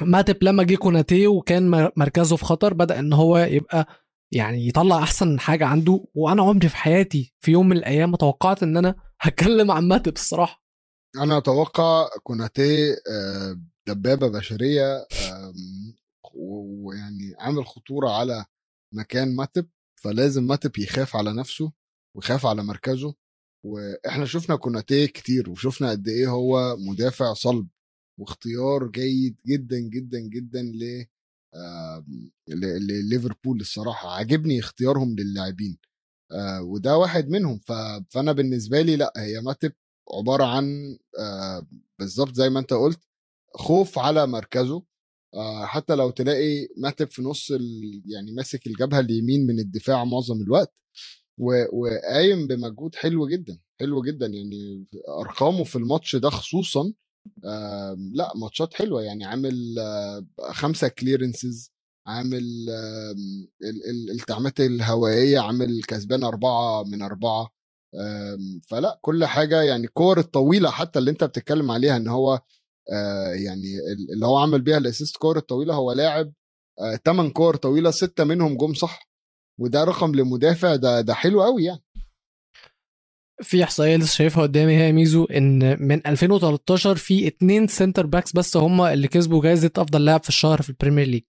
[SPEAKER 2] ماتب لما جه كوناتي وكان مركزه في خطر بدأ إن هو يبقى يعني يطلع أحسن حاجة عنده. وأنا عمري في حياتي في يوم من الأيام ما توقعت إن أنا هتكلم عن ماتب الصراحة.
[SPEAKER 1] أنا أتوقع كوناتي آه، دبابة بشرية ويعني عامل خطورة على مكان ماتب فلازم ماتب يخاف على نفسه ويخاف على مركزه. وإحنا شفنا كوناتي كتير وشفنا قد إيه هو مدافع صلب. واختيار جيد جدا جدا جدا ل لليفربول الصراحة. عاجبني اختيارهم للاعبين. آه، وده واحد منهم. فأنا بالنسبة لي لأ هي ماتب عبارة عن آه، بالظبط زي ما أنت قلت خوف على مركزه. آه، حتى لو تلاقي ماتب في نص يعني ماسك الجبهة اليمين من الدفاع معظم الوقت وقايم بمجهود حلو جدا حلو جدا. يعني أرقامه في الماتش ده خصوصا لا ماتشات حلوة يعني عامل خمسة كليرنسز عامل التعامات الهوائية عامل كسبان أربعة من أربعة. فلا كل حاجة يعني الكور الطويلة حتى اللي انت بتتكلم عليها ان هو يعني اللي هو عمل بيها ال assist كور الطويلة هو لاعب 8 كور طويلة ستة منهم جم صح وده رقم لمدافع ده ده حلو قوي يعني.
[SPEAKER 2] في إحصائية لسه شايفها قدامي هي ميزو إن من 2013 في اتنين center backs بس هم اللي كسبوا جائزه أفضل لاعب في الشهر في البريمير ليج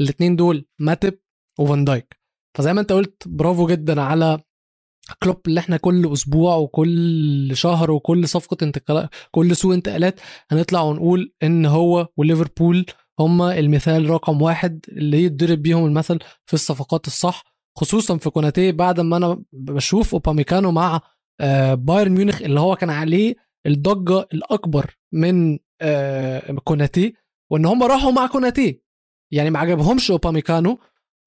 [SPEAKER 2] الاثنين دول ماتب وفان دايك. فزي ما أنت قلت برافو جدا على كلوب اللي إحنا كل أسبوع وكل شهر وكل صفقة انتقالات كل سوق انتقالات هنطلع ونقول إن هو وليفربول هما المثال رقم واحد اللي يتضرب بيهم المثل في الصفقات الصح خصوصا في كوناتي بعد ما أنا بشوف أوباميكانو مع بايرن ميونخ اللي هو كان عليه الضجة الأكبر من آه، كوناتي وإن هم راحوا مع كوناتي. يعني ما عجبهمش أوباميكانو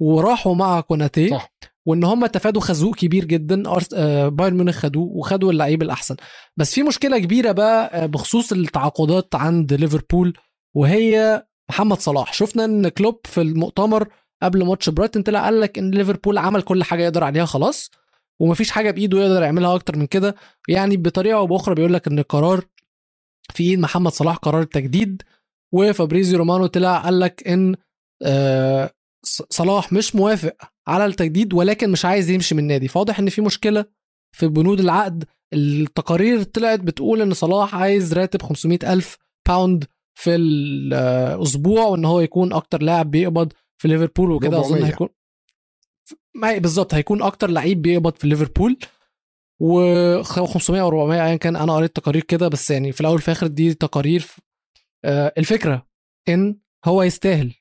[SPEAKER 2] وراحوا مع كوناتي صح. وإن هم تفادوا خازوق كبير جدا آه، بايرن ميونخ خدوه وخدوا اللعيب الأحسن. بس في مشكلة كبيرة بقى بخصوص التعاقدات عند ليفربول وهي محمد صلاح. شفنا إن كلوب في المؤتمر قبل ماتش برايتون طلع قال لك إن ليفربول عمل كل حاجة يقدر عليها خلاص. ومفيش حاجة بإيده يقدر يعملها أكتر من كده. يعني بطريقة أو بأخرى بيقول لك إن القرار في إيد محمد صلاح قرار التجديد وفابريزيو رومانو طلع قال لك إن آه، صلاح مش موافق على التجديد ولكن مش عايز يمشي من النادي. فواضح إن في مشكلة في بنود العقد. التقارير طلعت بتقول إن صلاح عايز راتب 500 ألف pound في الأسبوع وإن هو يكون أكتر لاعب بيقبض في ليفربول وكده. أظن هيكون بالظبط هيكون أكتر لعيب بيقبض في ليفربول و 500 أو 400 ايا كان أنا قريت تقارير كده بس يعني في الأول في الآخر دي تقارير آه، الفكرة إن هو يستاهل.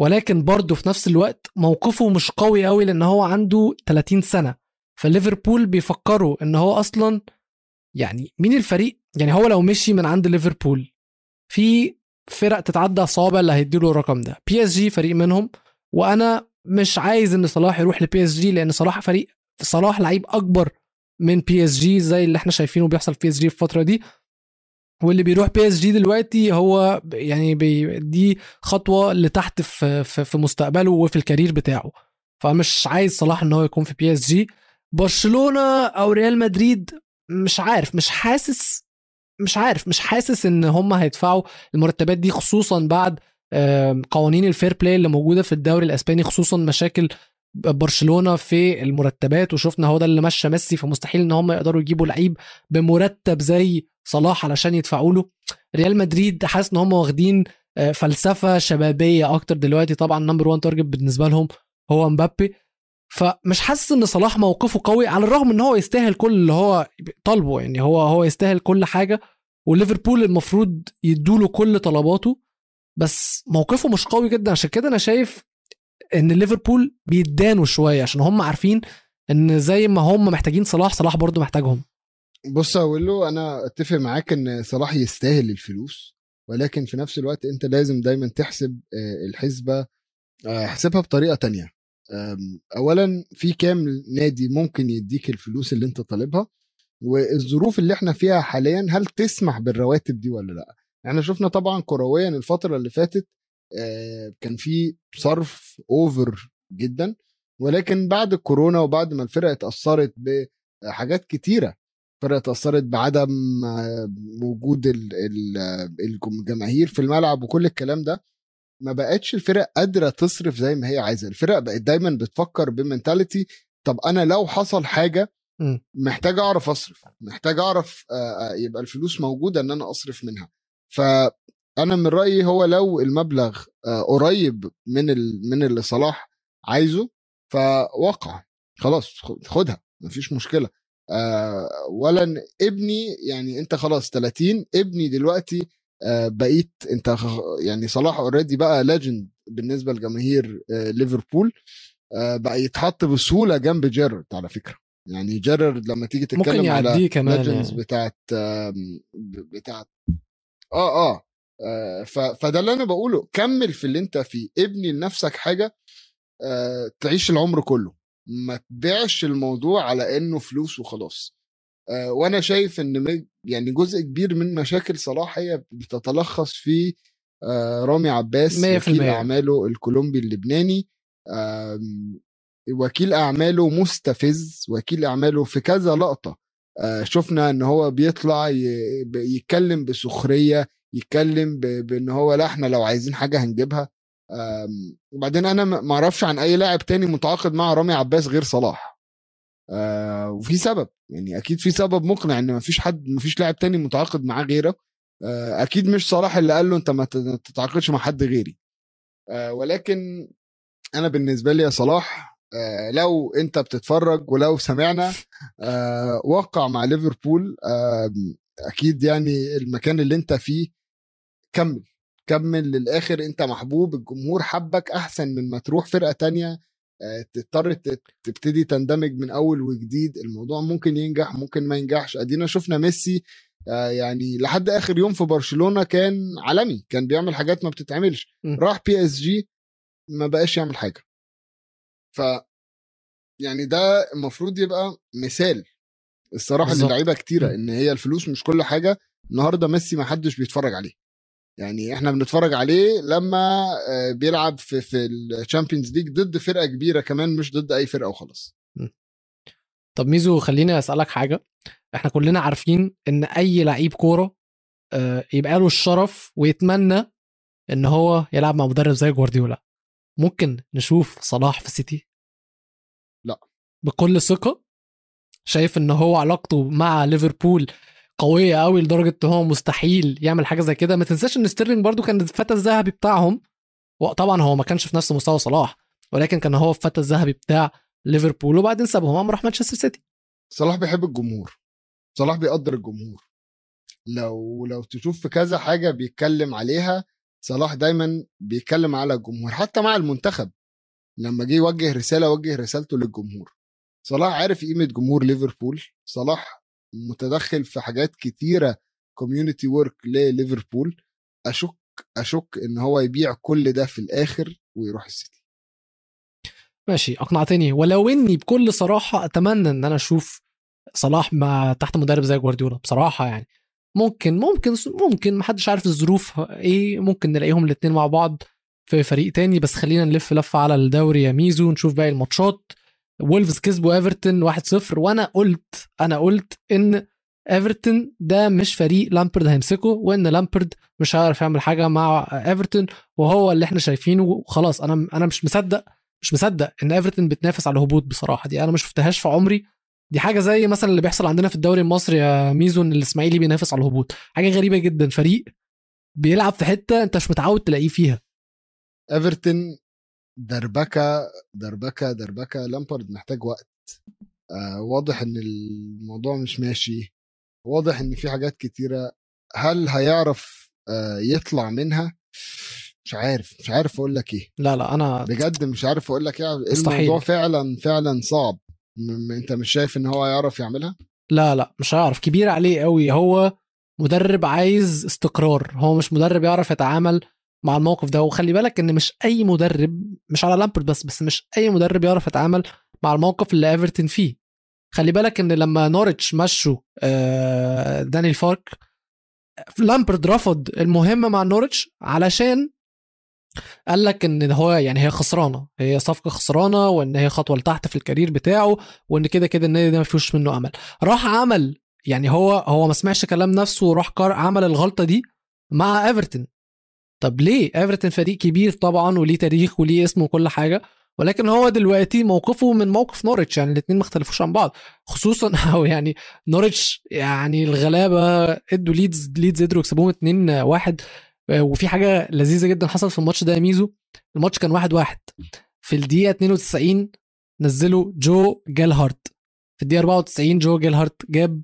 [SPEAKER 2] ولكن برضه في نفس الوقت موقفه مش قوي قوي لأن هو عنده 30 سنة. فليفربول بيفكروا إن هو أصلا يعني مين الفريق؟ يعني هو لو مشي من عند ليفربول في فرق تتعدى صوابع اللي هيديله الرقم ده. بي إس جي فريق منهم وأنا مش عايز إن صلاح يروح لبي اس جي لأن صلاح فريق صلاح لعيب أكبر من بي اس جي زي اللي إحنا شايفينه بيحصل في بي اس جي في الفترة دي. واللي بيروح بي اس جي دلوقتي هو يعني دي خطوة لتحت في, في, في مستقبله وفي ال career بتاعه. فمش عايز صلاح إن هو يكون في بي اس جي برشلونة أو ريال مدريد مش عارف مش حاسس مش عارف مش حاسس إن هم هيدفعوا المرتبات دي خصوصا بعد قوانين ال fair play اللي موجودة في الدوري الأسباني خصوصا مشاكل برشلونة في المرتبات وشفنا هو ده اللي مشى ميسي فمستحيل إن هم يقدروا يجيبوا لعيب بمرتب زي صلاح علشان يدفعوا له. ريال مدريد حاسس إن هم واخدين آه، فلسفة شبابية أكتر دلوقتي طبعا number 1 target بالنسبة لهم هو مبابي. فمش حاسس إن صلاح موقفه قوي على الرغم إن هو يستاهل كل اللي هو طالبه يعني هو هو يستاهل كل حاجة وليفربول المفروض يدوله كل طلباته. بس موقفه مش قوي جدا. عشان كده أنا شايف إن ليفربول بيدانوا شوية عشان هم عارفين إن زي ما هم محتاجين صلاح صلاح برضو محتاجهم.
[SPEAKER 1] بص أقول له أنا أتفق معاك إن صلاح يستاهل الفلوس ولكن في نفس الوقت أنت لازم دايما تحسب آه، الحسبة آه، احسبها بطريقة تانية. اولا في كام نادي ممكن يديك الفلوس اللي أنت طالبها؟ والظروف اللي إحنا فيها حاليا هل تسمح بالرواتب دي ولا لأ؟ إحنا شفنا طبعا كرويا الفترة اللي فاتت آه، كان في صرف over جدا ولكن بعد الكورونا وبعد ما الفرق اتأثرت بحاجات كتيرة. الفرق اتأثرت بعدم آه، وجود الجماهير في الملعب وكل الكلام ده. ما بقتش الفرق قادرة تصرف زي ما هي عايزة. الفرق بقت دايما بتفكر ب mentality طب أنا لو حصل حاجة محتاج أعرف أصرف محتاج أعرف آه، يبقى الفلوس موجودة إن أنا أصرف منها. فأنا من رأيي هو لو المبلغ آه، قريب من من اللي صلاح عايزه فوقع. خلاص خدها مفيش مشكلة. آه ولا ابني يعني أنت خلاص 30 ابني دلوقتي آه بقيت أنت يعني صلاح already بقى legend بالنسبة لجماهير ليفربول بقى يتحط بسهولة جنب جيرارد على فكرة. يعني جيرارد لما تيجي تتكلم
[SPEAKER 2] ممكن
[SPEAKER 1] على
[SPEAKER 2] كمان يعني.
[SPEAKER 1] بتاعت بتاعت آه آه, آه فده اللي أنا بقوله. كمل في اللي أنت فيه ابني لنفسك حاجة آه تعيش العمر كله. ما تبيعش الموضوع على إنه فلوس وخلاص. آه وأنا شايف إن يعني جزء كبير من مشاكل صلاح هي بتتلخص في آه رامي عباس
[SPEAKER 2] 100%
[SPEAKER 1] وكيل أعماله الكولومبي اللبناني. آه وكيل أعماله مستفز وكيل أعماله في كذا لقطة. آه، شفنا إن هو بيطلع يتكلم بسخرية يتكلم بإن هو لأ إحنا لو عايزين حاجة هنجيبها. وبعدين أنا ما أعرفش عن أي لاعب تاني متعاقد مع رامي عباس غير صلاح. آه، وفي سبب يعني أكيد في سبب مقنع إن ما فيش حد ما فيش لاعب تاني متعاقد معاه غيره آه، أكيد مش صلاح اللي قال له أنت ما تتعاقدش مع حد غيري. ولكن أنا بالنسبة لي يا صلاح آه، لو انت بتتفرج ولو سمعنا آه، وقع مع ليفربول أكيد يعني المكان اللي انت فيه كمل كمل للآخر انت محبوب الجمهور حبك أحسن من ما تروح فرقة تانية آه، تضطر تبتدي تندمج من أول وجديد الموضوع ممكن ينجح ممكن ما ينجحش. أدينا شفنا ميسي يعني لحد آخر يوم في برشلونة كان عالمي كان بيعمل حاجات ما بتتعملش. راح بي اس جي ما بقاش يعمل حاجة. ف يعني ده المفروض يبقى مثال. الصراحة للعيبه كتيرة إن هي الفلوس مش كل حاجة النهارده ميسي ما حدش بيتفرج عليه. يعني إحنا بنتفرج عليه لما بيلعب في في ال Champions League ضد فرقة كبيرة كمان مش ضد أي فرقة وخلاص.
[SPEAKER 2] طب ميزو خليني أسألك حاجة. إحنا كلنا عارفين إن أي لعيب كورة يبقى له الشرف ويتمنى إن هو يلعب مع مدرب زي جوارديولا. ممكن نشوف صلاح في السيتي؟
[SPEAKER 1] لا.
[SPEAKER 2] بكل ثقة؟ شايف إن هو علاقته مع ليفربول قوية قوي لدرجة إن هو مستحيل يعمل حاجة زي كده؟ ما تنساش إن ستيرلينج برضو كان الفتى الذهبي بتاعهم وطبعا هو ما كانش في نفس مستوى صلاح ولكن كان هو الفتى الذهبي بتاع ليفربول وبعدين سابهم قام راح مانشستر سيتي.
[SPEAKER 1] صلاح بيحب الجمهور. صلاح بيقدر الجمهور. لو لو تشوف في كذا حاجة بيتكلم عليها صلاح دايما بيتكلم على الجمهور حتى مع المنتخب. لما جه يوجه رسالة وجه رسالته للجمهور. صلاح عارف قيمة جمهور ليفربول. صلاح متدخل في حاجات كتيرة community work لليفربول. أشك أشك إن هو يبيع كل ده في الآخر ويروح السيتي.
[SPEAKER 2] ماشي أقنعتني. ولو إني بكل صراحة أتمنى إن أنا أشوف صلاح مع تحت مدرب زي جوارديولا بصراحة يعني. ممكن ممكن ممكن محدش عارف الظروف إيه ممكن نلاقيهم الاثنين مع بعض في فريق تاني بس خلينا نلف لفه على الدوري يا ميزو نشوف باقي الماتشات. وولفز كسبوا ايفرتون 1-0 وأنا قلت أنا قلت إن ايفرتون ده مش فريق لامبرد هيمسكه وإن لامبرد مش هيعرف يعمل حاجة مع ايفرتون وهو اللي إحنا شايفينه. خلاص أنا أنا مش مصدق مش مصدق إن ايفرتون بتنافس على الهبوط بصراحة دي. أنا ما شفتهاش في عمري دي حاجة زي مثلا اللي بيحصل عندنا في الدوري المصري يا ميزو إن الإسماعيلي بينافس على الهبوط. حاجة غريبة جدا. فريق بيلعب في حتة أنت مش متعود تلاقيه فيها.
[SPEAKER 1] إيفرتون دربكة دربكة دربكة. لامبارد محتاج وقت. آه واضح إن الموضوع مش ماشي. واضح إن في حاجات كتيرة. هل هيعرف آه يطلع منها؟ مش عارف. مش عارف أقول لك إيه.
[SPEAKER 2] لا لا أنا
[SPEAKER 1] بجد مش عارف أقول لك إيه.
[SPEAKER 2] مستحيل.
[SPEAKER 1] الموضوع فعلا فعلا صعب. م- انت مش شايف ان هو هيعرف يعملها؟
[SPEAKER 2] لا لا مش هيعرف. كبير عليه قوي. هو مدرب عايز استقرار. هو مش مدرب يعرف يتعامل مع الموقف ده. وخلي بالك ان مش أي مدرب مش على لامبرد بس بس مش أي مدرب يعرف يتعامل مع الموقف اللي إيفرتون فيه. خلي بالك ان لما نورتش مشوا آه، دانيال فارك لامبرد رفض المهمة مع نورتش علشان قال لك إن هو يعني هي خسرانة هي صفقة خسرانة وإن هي خطوة لتحت في ال career بتاعه وإن كده كده النادي ده ما فيهوش منه أمل. راح عمل يعني هو هو ما سمعش كلام نفسه وراح عمل الغلطة دي مع إيفرتون. طب ليه؟ إيفرتون فريق كبير طبعا وليه تاريخ وليه اسم وكل حاجة ولكن هو دلوقتي موقفه من موقف نورتش يعني الاثنين ما اختلفوش عن بعض. خصوصا أو يعني نورتش يعني الغلابة إدوا ليدز ليدز قدروا يكسبوهم 2 1 وفي حاجة لذيذة جدا حصلت في الماتش ده يا ميزو. الماتش كان 1 1 في الدقيقة 92 نزلوا جو جالهارت في الدقيقة 94 جو جالهارت جاب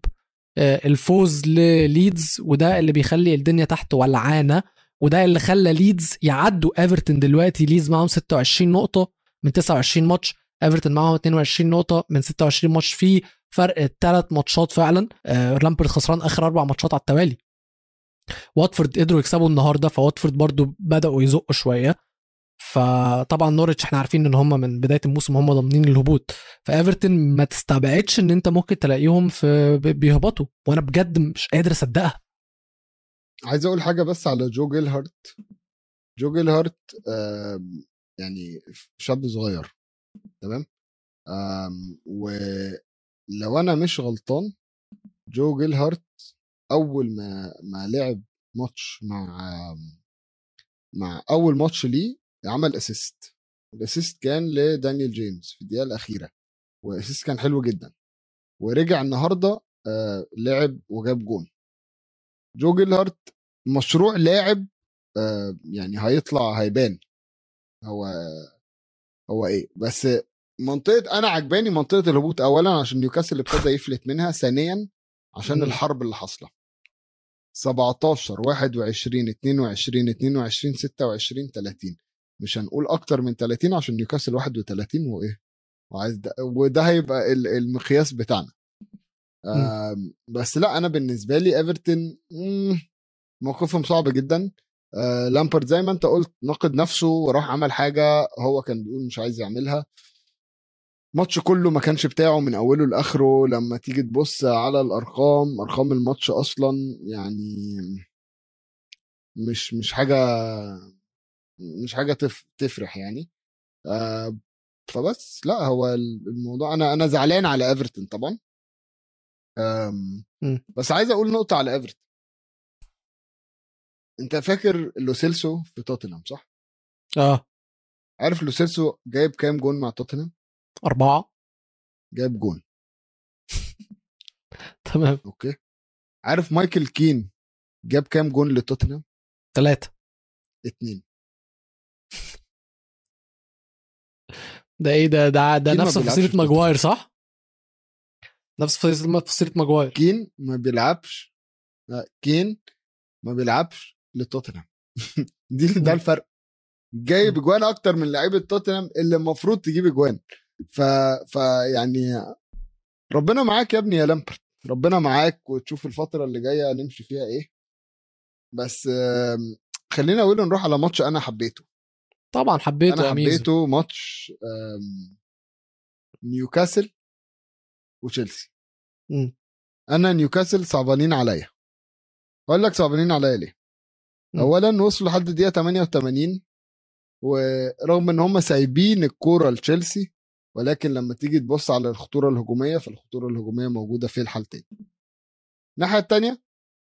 [SPEAKER 2] آه، الفوز لليدز وده اللي بيخلي الدنيا تحت ولعانة وده اللي خلى ليدز يعدوا إيفرتون دلوقتي. ليدز معاهم 26 نقطة من 29 ماتش. إيفرتون معاهم 22 نقطة من 26 ماتش. في فرق ثلاث ماتشات فعلا. آه، لامبرد خسران آخر أربع ماتشات على التوالي. واتفورد قدروا يكسبوا النهارده فواتفورد برضو بدأوا يزقوا شوية. فطبعا نورتش إحنا عارفين إن هم من بداية الموسم هم ضامنين الهبوط. فإيفرتون ما تستبعدش إن أنت ممكن تلاقيهم في بي- بيهبطوا. وأنا بجد مش قادر أصدقها.
[SPEAKER 1] عايز أقول حاجة بس على جو جيلهارت. جو جيلهارت يعني شاب صغير. تمام؟ ولو أنا مش غلطان جو جيلهارت أول ما ما لعب ماتش مع مع أول ماتش ليه عمل assist ال assist كان لدانيال جيمس في الدقيقة الأخيرة وال assist كان حلو جدا. ورجع النهارده آه لعب وجاب جون. جو جيلهارت مشروع لاعب آه يعني هيطلع هيبان. هو هو إيه؟ بس منطقة أنا عجباني منطقة الهبوط اولا عشان نيوكاسل ابتدى يفلت منها ثانيا عشان. الحرب اللي حاصلة. 17 21 22 22 26 30 مش هنقول أكتر من 30 عشان نيوكاسل 31 وإيه؟ وعايز ده وده هيبقى ال- المقياس بتاعنا. بس لا أنا بالنسبة لي ايفرتون موقفهم صعب جدا. آه، لامبرد زي ما أنت قلت نقد نفسه وراح عمل حاجة هو كان بيقول مش عايز يعملها. ماتش كله ما كانش بتاعه من أوله لآخره لما تيجي تبص على الأرقام أرقام الماتش أصلا يعني مش مش حاجة مش حاجة تف تفرح يعني. آه فبس لا هو الموضوع أنا أنا زعلان على إيفرتون طبعا. بس عايز أقول نقطة على إيفرتون. أنت فاكر لوسيلسو في توتنهام صح؟
[SPEAKER 2] آه.
[SPEAKER 1] عارف لوسيلسو جايب كام جون مع توتنهام؟
[SPEAKER 2] أربعة.
[SPEAKER 1] جايب جون.
[SPEAKER 2] تمام.
[SPEAKER 1] okay. عارف مايكل كين جاب كام جون لتوتنهام؟
[SPEAKER 2] ثلاثة
[SPEAKER 1] اتنين.
[SPEAKER 2] ده إيه ده؟ ده ده نفس فصيلة ماجواير صح؟ نفس فصيلة ماجواير.
[SPEAKER 1] كين ما بيلعبش لا، كين ما بيلعبش لتوتنهام. دي ده الفرق. جايب اجوان أكتر من لعيبة توتنهام اللي المفروض تجيب اجوان ف ف يعني ربنا معاك يا ابني يا لامبرت. ربنا معاك وتشوف الفترة اللي جاية نمشي فيها إيه. بس خلينا أقول نروح على ماتش أنا حبيته.
[SPEAKER 2] طبعا حبيته أنا
[SPEAKER 1] حبيته ماتش نيوكاسل وتشيلسي. أنا نيوكاسل صعبانين عليا. أقول لك صعبانين عليا ليه.
[SPEAKER 2] مم.
[SPEAKER 1] اولا وصلوا لحد الدقيقة 88 ورغم إن هم سايبين الكورة لتشيلسي ولكن لما تيجي تبص على الخطورة الهجومية فالخطورة الهجومية موجودة في الحالتين. الناحية الثانية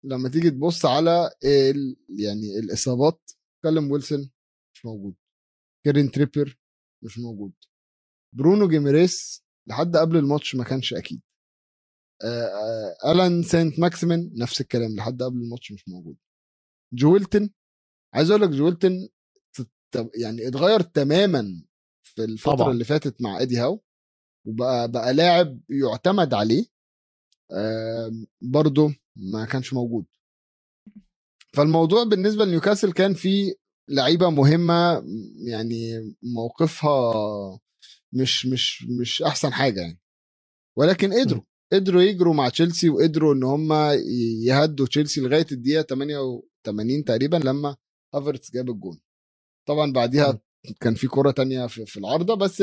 [SPEAKER 1] لما تيجي تبص على ال... يعني الإصابات كالوم ويلسون مش موجود. كيران تريبيير مش موجود. برونو جيمارايش لحد قبل الماتش ما كانش أكيد. ألان سانت ماكسيمن نفس الكلام لحد قبل الماتش مش موجود. جويلتن عايز أقول لك جويلتن يعني اتغير تماما في الفترة
[SPEAKER 2] طبعاً.
[SPEAKER 1] اللي فاتت مع ايدي هاو وبقى بقى لاعب يعتمد عليه آم، برضه ما كانش موجود. فالموضوع بالنسبة لنيوكاسل كان في لعيبة مهمة يعني موقفها مش مش مش أحسن حاجة يعني. ولكن قدروا قدروا يجروا مع تشيلسي وقدروا إن هم يهدوا تشيلسي لغاية الدقيقة 88 تقريبا لما هافرتس جاب الجون. طبعا بعديها كان في كرة تانية في, في العارضة بس.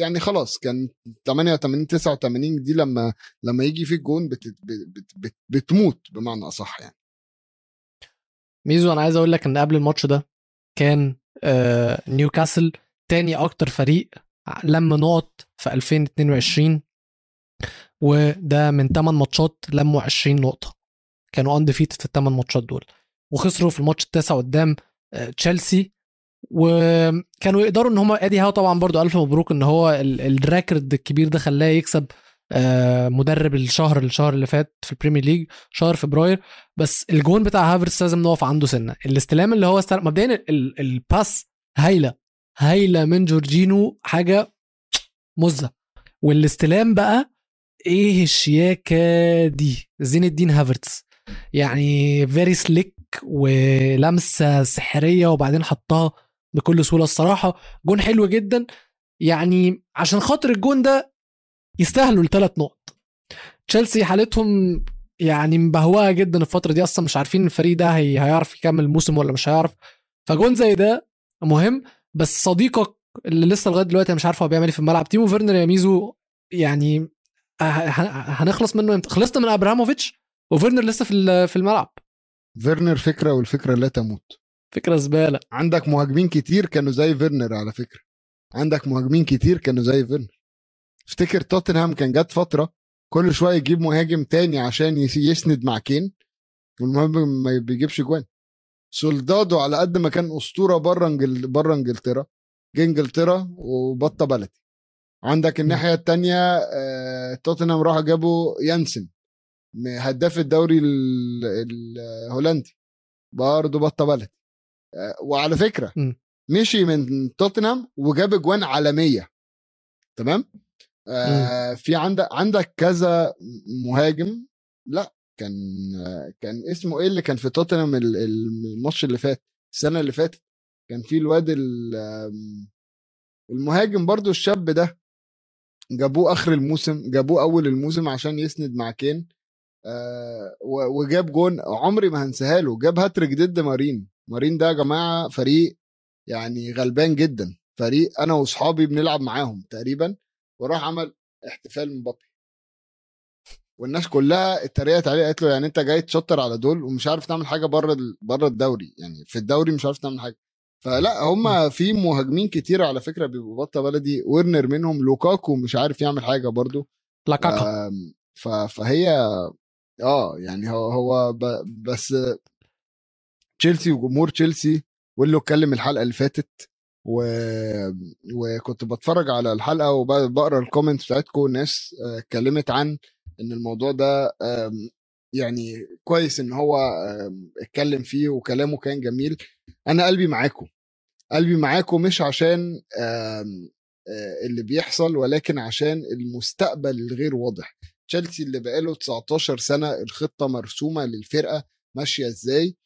[SPEAKER 1] يعني خلاص كان 88 89 دي لما لما يجي في الجون بت... بت... بت... بتموت بمعنى أصح يعني
[SPEAKER 2] ميزو أنا عايز أقول لك إن قبل الماتش ده كان آه نيوكاسل تاني أكتر فريق لما نقط في 2022 وده من 8 ماتشات لموا 20 نقطة كانوا undefeated في الثمان ماتشات دول وخسروا في الماتش التاسع قدام آه، تشيلسي وكانوا يقدروا إن هم إدي هاو طبعا برضو ألف مبروك إن هو ال- ال record الكبير ده خلاه يكسب آه، مدرب الشهر الشهر اللي فات في البريمير ليج شهر فبراير. بس الجون بتاع هافرتس لازم نقف عنده سنة. الاستلام اللي هو استلم مبدئيا ال- ال- ال pass هايلة هايلة من جورجينو حاجة مزة. والاستلام بقى إيه الشياكة دي؟ زين الدين هافرتس. يعني very slick ولمسة سحرية وبعدين حطها بكل سهولة الصراحة. جون حلو جدا. يعني عشان خاطر الجون ده يستاهلوا الثلاث نقط. تشيلسي حالتهم يعني مبهوقه جدا الفترة دي. أصلا مش عارفين الفريق ده هي هيعرف يكمل الموسم ولا مش هيعرف. فجون زي ده مهم. بس صديقك اللي لسه لغاية دلوقتي مش عارف هو بيعمل إيه في الملعب. تيمو فيرنر يا ميزو يعني ه- ه- هنخلص منه إمتى؟ خلصنا من ابراهاموفيتش وفيرنر لسه في في الملعب.
[SPEAKER 1] فيرنر فكرة والفكرة لا تموت.
[SPEAKER 2] فكرة زبالة.
[SPEAKER 1] عندك مهاجمين كتير كانوا زي فيرنر على فكرة. عندك مهاجمين كتير كانوا زي فيرنر. افتكر توتنهام كان جت فترة كل شوية يجيب مهاجم تاني عشان يس- يسند مع كين؟ والمهاجم ما بيجيبش جوان. سولدادو على قد ما كان أسطورة بره انجل بره إنجلترا. جه إنجلترا وبطة بلدي. عندك الناحية التانية آه، توتنهام راحوا جابوا يانسن. هداف الدوري ال- الهولندي برضه بطة بلدي. وعلى فكرة
[SPEAKER 2] م.
[SPEAKER 1] مشي من توتنهام وجاب اجوان عالمية تمام؟ آه في عندك عندك كذا مهاجم لا كان آه كان اسمه إيه اللي كان في توتنهام ال- ال- الماتش اللي فات السنة اللي فاتت؟ كان في الواد المهاجم برضو الشاب ده جابوه آخر الموسم جابوه أول الموسم عشان يسند مع كين آه وجاب جون عمري ما هنساها له جاب هاتريك ضد مارين مارين ده يا جماعة فريق يعني غلبان جدا. فريق أنا وأصحابي بنلعب معاهم تقريبا وراح عمل احتفال مبابي. والناس كلها اتريقت عليه قالت له يعني أنت جاي تشطر على دول ومش عارف تعمل حاجة بره بره الدوري يعني في الدوري مش عارف تعمل حاجة. فلا هم في مهاجمين كتير على فكرة بيبقوا بطة بلدي ورنر منهم لوكاكو مش عارف يعمل حاجة برضو.
[SPEAKER 2] لاكاكا
[SPEAKER 1] فهي آه يعني هو هو بس تشيلسي وجمهور تشيلسي واللي اتكلم الحلقة اللي فاتت و... وكنت بتفرج على الحلقة وبقرا الكومنتس بتاعتكم ناس آه، اتكلمت عن إن الموضوع ده يعني كويس إن هو اتكلم فيه وكلامه كان جميل. أنا قلبي معاكم قلبي معاكم مش عشان آه، اللي بيحصل ولكن عشان المستقبل الغير واضح. تشيلسي اللي بقاله 19 سنة الخطة مرسومة للفرقة ماشية إزاي.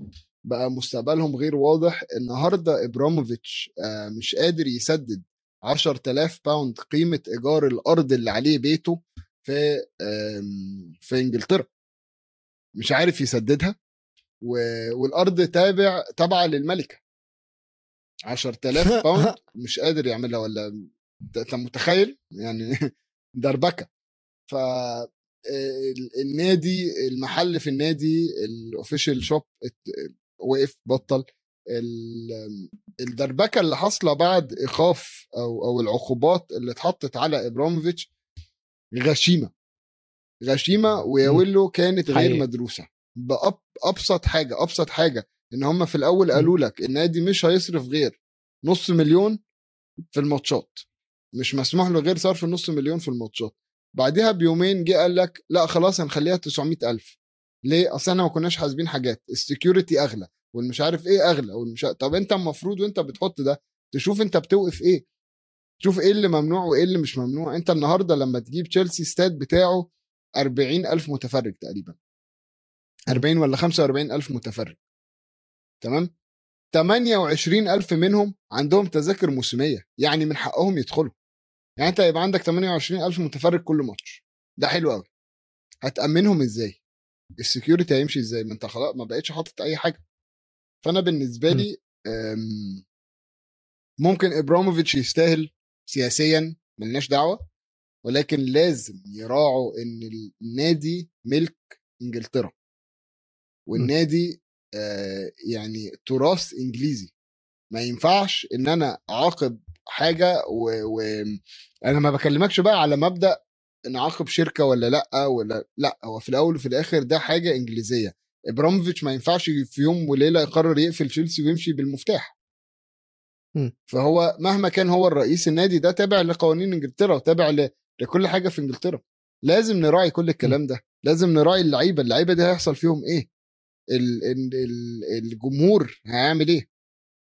[SPEAKER 1] بقى مستقبلهم غير واضح. النهارده إبراموفيتش آه، مش قادر يسدد 10000 pound قيمة إيجار الأرض اللي عليه بيته في في إنجلترا. مش عارف يسددها والأرض تابع تابعة للملكة. 10000 pound مش قادر يعملها ولا أنت متخيل؟ يعني دربكة. ف ال- النادي المحل في النادي الاوفيشال شوب وقف بطل. ال- الدربكة اللي حاصلة بعد ايقاف أو أو العقوبات اللي اتحطت على إبراموفيتش غشيمة. غشيمة ويا. ويلو كانت غير
[SPEAKER 2] حقيقي.
[SPEAKER 1] مدروسة. بابسط حاجة أبسط حاجة إن هم في الأول قالوا لك النادي مش هيصرف غير نص مليون في الماتشات. مش مسموح له غير صرف نص مليون في الماتشات. بعدها بيومين جه قال لك لا خلاص هنخليها 900 ألف. ليه؟ أصل إحنا ما كناش حاسبين حاجات. السكيورتي أغلى والمش عارف إيه أغلى والمش طب أنت المفروض وأنت بتحط ده تشوف أنت بتوقف إيه. تشوف إيه اللي ممنوع وإيه اللي مش ممنوع. أنت النهارده لما تجيب تشيلسي ستاد بتاعه 40 ألف متفرج تقريبا. 40 ولا 45 ألف متفرج. تمام؟ 28 ألف منهم عندهم تذاكر موسمية يعني من حقهم يدخلوا. يعني أنت يبقى عندك 28 ألف متفرج كل ماتش. ده حلو قوي هتأمنهم إزاي؟ السكيورتي هيمشي إزاي؟ ما أنت خلاص ما بقتش حاطط أي حاجة. فأنا بالنسبة لي ممكن إبراموفيتش يستاهل سياسيا ملناش دعوة ولكن لازم يراعوا إن النادي ملك إنجلترا. والنادي آه يعني تراث إنجليزي. ما ينفعش إن أنا أعاقب حاجة وأنا و... ما بكلمكش بقى على مبدأ نعاقب شركة ولا لأ ولا لأ هو في الأول وفي الآخر ده حاجة إنجليزية. إبراموفيتش ما ينفعش في يوم وليلة يقرر يقفل تشيلسي ويمشي بالمفتاح.
[SPEAKER 2] مم.
[SPEAKER 1] فهو مهما كان هو الرئيس النادي ده تابع لقوانين إنجلترا وتابع ل... لكل حاجة في إنجلترا. لازم نراعي كل الكلام ده. لازم نراعي اللعيبة. اللعيبة دي هيحصل فيهم إيه؟ ال... ال... ال... الجمهور هيعمل إيه؟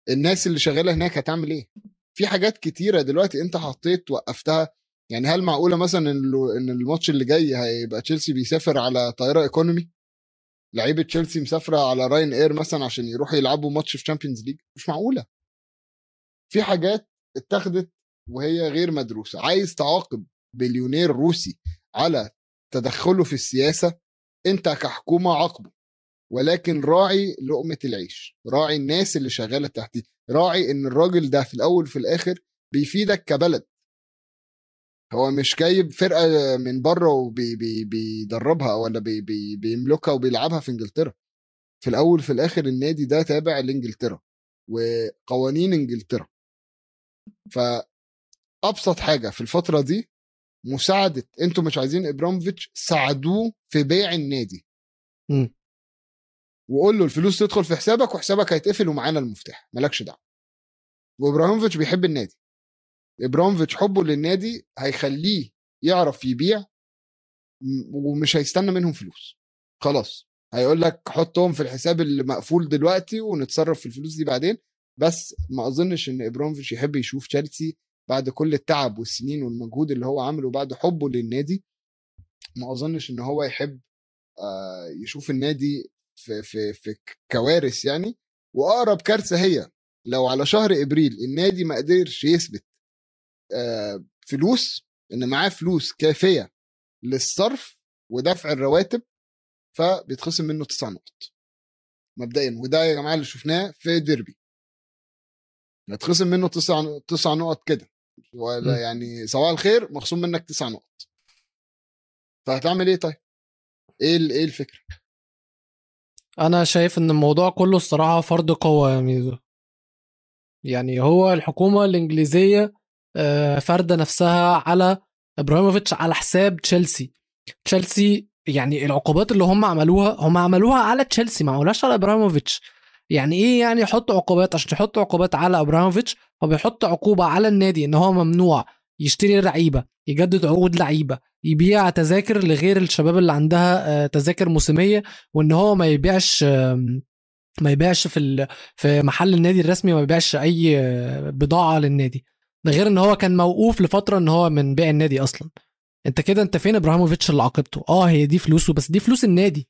[SPEAKER 1] الناس اللي شغالة هناك هتعمل إيه؟ في حاجات كتيرة دلوقتي أنت حطيت وقفتها يعني هل معقولة مثلا إن ال- إن الماتش اللي جاي هيبقى تشيلسي بيسافر على طيارة economy؟ لعيبة تشيلسي مسافرة على راين إير مثلا عشان يروحوا يلعبوا ماتش في تشامبيونز ليج مش معقولة. في حاجات اتخذت وهي غير مدروسة. عايز تعاقب بليونير روسي على تدخله في السياسة أنت كحكومة عاقبه. ولكن راعي لقمة العيش. راعي الناس اللي شغالة تحتيه. راعي إن الراجل ده في الأول وفي الآخر بيفيدك كبلد. هو مش جايب فرقة من بره وبيدربها ولا بي بي بيملكها وبيلعبها في إنجلترا. في الأول وفي الآخر النادي ده تابع لإنجلترا وقوانين إنجلترا. فأبسط حاجة في الفترة دي مساعدة أنتوا مش عايزين إبراموفيتش ساعدوه في بيع النادي.
[SPEAKER 2] مم.
[SPEAKER 1] وقول له الفلوس تدخل في حسابك وحسابك هيتقفل ومعانا المفتاح مالكش دعوة. وإبراهيموفيتش بيحب النادي. ابراهيموفيتش حبه للنادي هيخليه يعرف يبيع ومش هيستنى منهم فلوس. خلاص. هيقول لك حطهم في الحساب اللي مقفول دلوقتي ونتصرف في الفلوس دي بعدين. بس ما أظنش إن ابراهيموفيتش يحب يشوف تشيلسي بعد كل التعب والسنين والمجهود اللي هو عامله بعد حبه للنادي. ما أظنش إن هو يحب آه، يشوف النادي في في في كوارث يعني. وأقرب كارثة هي لو على شهر إبريل النادي ما قدرش يثبت فلوس إن معاه فلوس كافية للصرف ودفع الرواتب فبيتخصم منه تسع نقط مبدئيا وده يا جماعة اللي شفناه في ديربي هيتخصم منه تسع تسع نقط كده ولا. يعني صباح الخير مخصوم منك تسع نقط فهتعمل إيه طيب؟ إيه إيه الفكرة؟
[SPEAKER 2] أنا شايف إن الموضوع كله الصراحة فرض قوة يا ميزو يعني هو الحكومة الإنجليزية آه، فارده نفسها على إبراهيموفيتش على حساب تشيلسي. تشيلسي يعني العقوبات اللي هم عملوها هم عملوها على تشيلسي ما عملوهاش على إبراهيموفيتش. يعني إيه يعني يحطوا عقوبات؟ عشان يحطوا عقوبات على إبراهيموفيتش فبيحط عقوبة على النادي إن هو ممنوع يشتري لعيبة يجدد عقود لعيبة يبيع تذاكر لغير الشباب اللي عندها آه، تذاكر موسمية وإن هو ما يبيعش ما يبيعش في في محل النادي الرسمي ما يبيعش أي آه، بضاعة للنادي. ده غير إن هو كان موقوف لفترة إن هو من بيع النادي أصلا. أنت كده أنت فين إبراهيموفيتش اللي عاقبته؟ آه هي دي فلوسه بس دي فلوس النادي.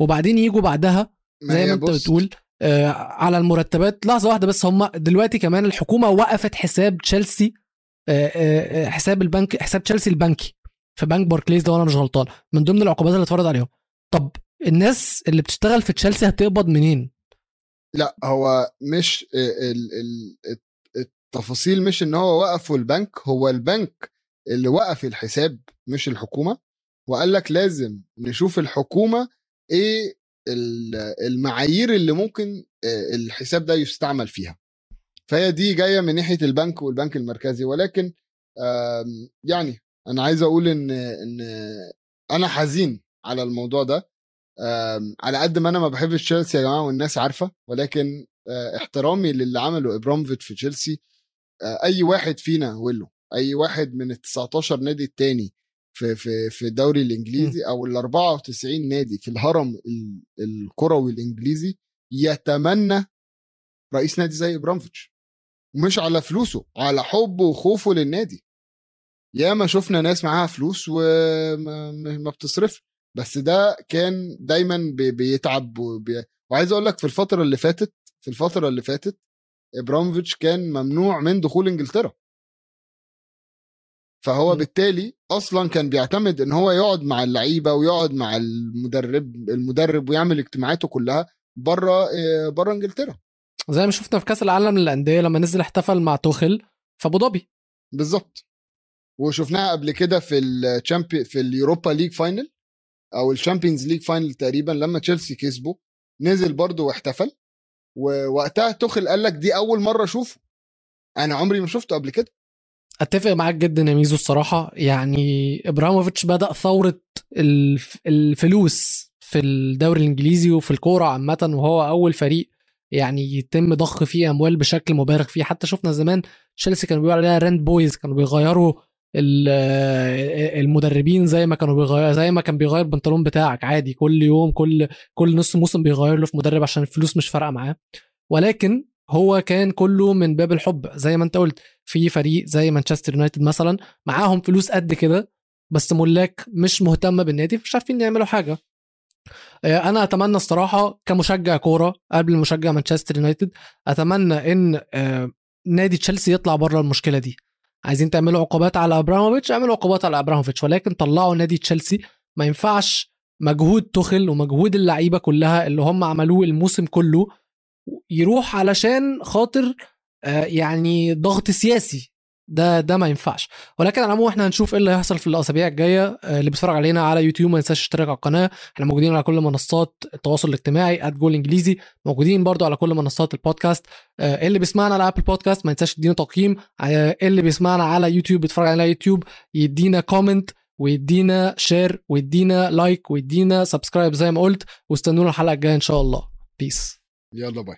[SPEAKER 2] وبعدين يجوا بعدها زي ما
[SPEAKER 1] أنت
[SPEAKER 2] بتقول آه على المرتبات. لحظة واحدة بس هم دلوقتي كمان الحكومة وقفت حساب تشيلسي آه آه آه، حساب البنك حساب تشيلسي البنكي في بنك باركليز ده وأنا مش غلطان من ضمن العقوبات اللي اتفرض عليهم. طب الناس اللي بتشتغل في تشيلسي هتقبض منين؟
[SPEAKER 1] لا هو مش ال- ال- التفاصيل مش إن هو وقفوا البنك هو البنك اللي وقف الحساب مش الحكومة وقال لك لازم نشوف الحكومة إيه ال- المعايير اللي ممكن آه، الحساب ده يستعمل فيها. فهي دي جاية من ناحية البنك والبنك المركزي ولكن يعني أنا عايز أقول إن إن أنا حزين على الموضوع ده على قد ما أنا ما بحبش تشيلسي يا جماعة والناس عارفة ولكن آه، احترامي للي عمله ابرامفيتش في تشيلسي أي واحد فينا وله أي واحد من ال 19 نادي التاني في في في الدوري الإنجليزي أو ال 94 نادي في الهرم ال- الكروي الإنجليزي يتمنى رئيس نادي زي ابرامفيتش مش على فلوسه على حبه وخوفه للنادي. ياما شفنا ناس معاها فلوس وما ما- ما بتصرفش. بس ده كان دايما بي- بيتعب وبي... وعايز أقول لك في الفترة اللي فاتت في الفترة اللي فاتت إبراموفيتش كان ممنوع من دخول إنجلترا. فهو
[SPEAKER 2] م.
[SPEAKER 1] بالتالي أصلا كان بيعتمد إن هو يقعد مع اللعيبة ويقعد مع المدرب المدرب ويعمل اجتماعاته كلها بره بره إنجلترا.
[SPEAKER 2] زي ما شفنا في كأس العالم للأندية لما نزل احتفل مع توخل في أبو ظبي.
[SPEAKER 1] بالظبط. وشفناها قبل كده في الشامبي في اليوروبا ليج final أو الشامبيونز ليج final تقريبا لما تشيلسي كسبوا نزل برضه واحتفل. ووقتها توخل قال لك دي أول مرة اشوفه أنا عمري ما شفته قبل كده.
[SPEAKER 2] أتفق معاك جدا يا ميزو الصراحة. يعني ابراهيموفيتش بدأ ثورة الف- الفلوس في الدوري الإنجليزي وفي الكورة عامة وهو أول فريق يعني يتم ضخ فيه أموال بشكل مبالغ فيه. حتى شفنا زمان تشيلسي كانوا بيقولوا عليها rent boys كانوا بيغيروا المدربين زي ما كانوا بيغير زي ما كان بيغير البنطلون بتاعك عادي. كل يوم كل كل نص موسم بيغير له في مدرب عشان الفلوس مش فارقة معاه. ولكن هو كان كله من باب الحب. زي ما انت قلت في فريق زي مانشستر يونايتد مثلا معاهم فلوس قد كده بس ملاك مش مهتمه بالنادي مش عارفين يعملوا حاجة. آه، أنا أتمنى الصراحة كمشجع كورة قبل مشجع مانشستر يونايتد أتمنى إن آه، نادي تشيلسي يطلع بره المشكلة دي. عايزين تعملوا عقوبات على أبراهيموفيتش اعملوا عقوبات على أبراهيموفيتش ولكن طلعوا نادي تشيلسي. ما ينفعش مجهود تخل ومجهود اللعيبة كلها اللي هم عملوه الموسم كله يروح علشان خاطر آه، يعني ضغط سياسي. ده ده ما ينفعش. ولكن على العموم إحنا هنشوف إيه اللي هيحصل في الأسابيع الجاية آه، اللي بيتفرج علينا على يوتيوب ما ينساش يشترك على القناة. إحنا موجودين على كل منصات التواصل الاجتماعي @جول انجليزي. موجودين برضو على كل منصات البودكاست. آه، اللي بيسمعنا على ابل بودكاست ما ينساش يدينا تقييم. آه، اللي بيسمعنا على يوتيوب؟ بيتفرج علينا على يوتيوب. يدينا comment ويدينا share ويدينا like ويدينا subscribe زي ما قلت. واستنونا الحلقة الجاية إن شاء الله. بيس
[SPEAKER 1] يلا باي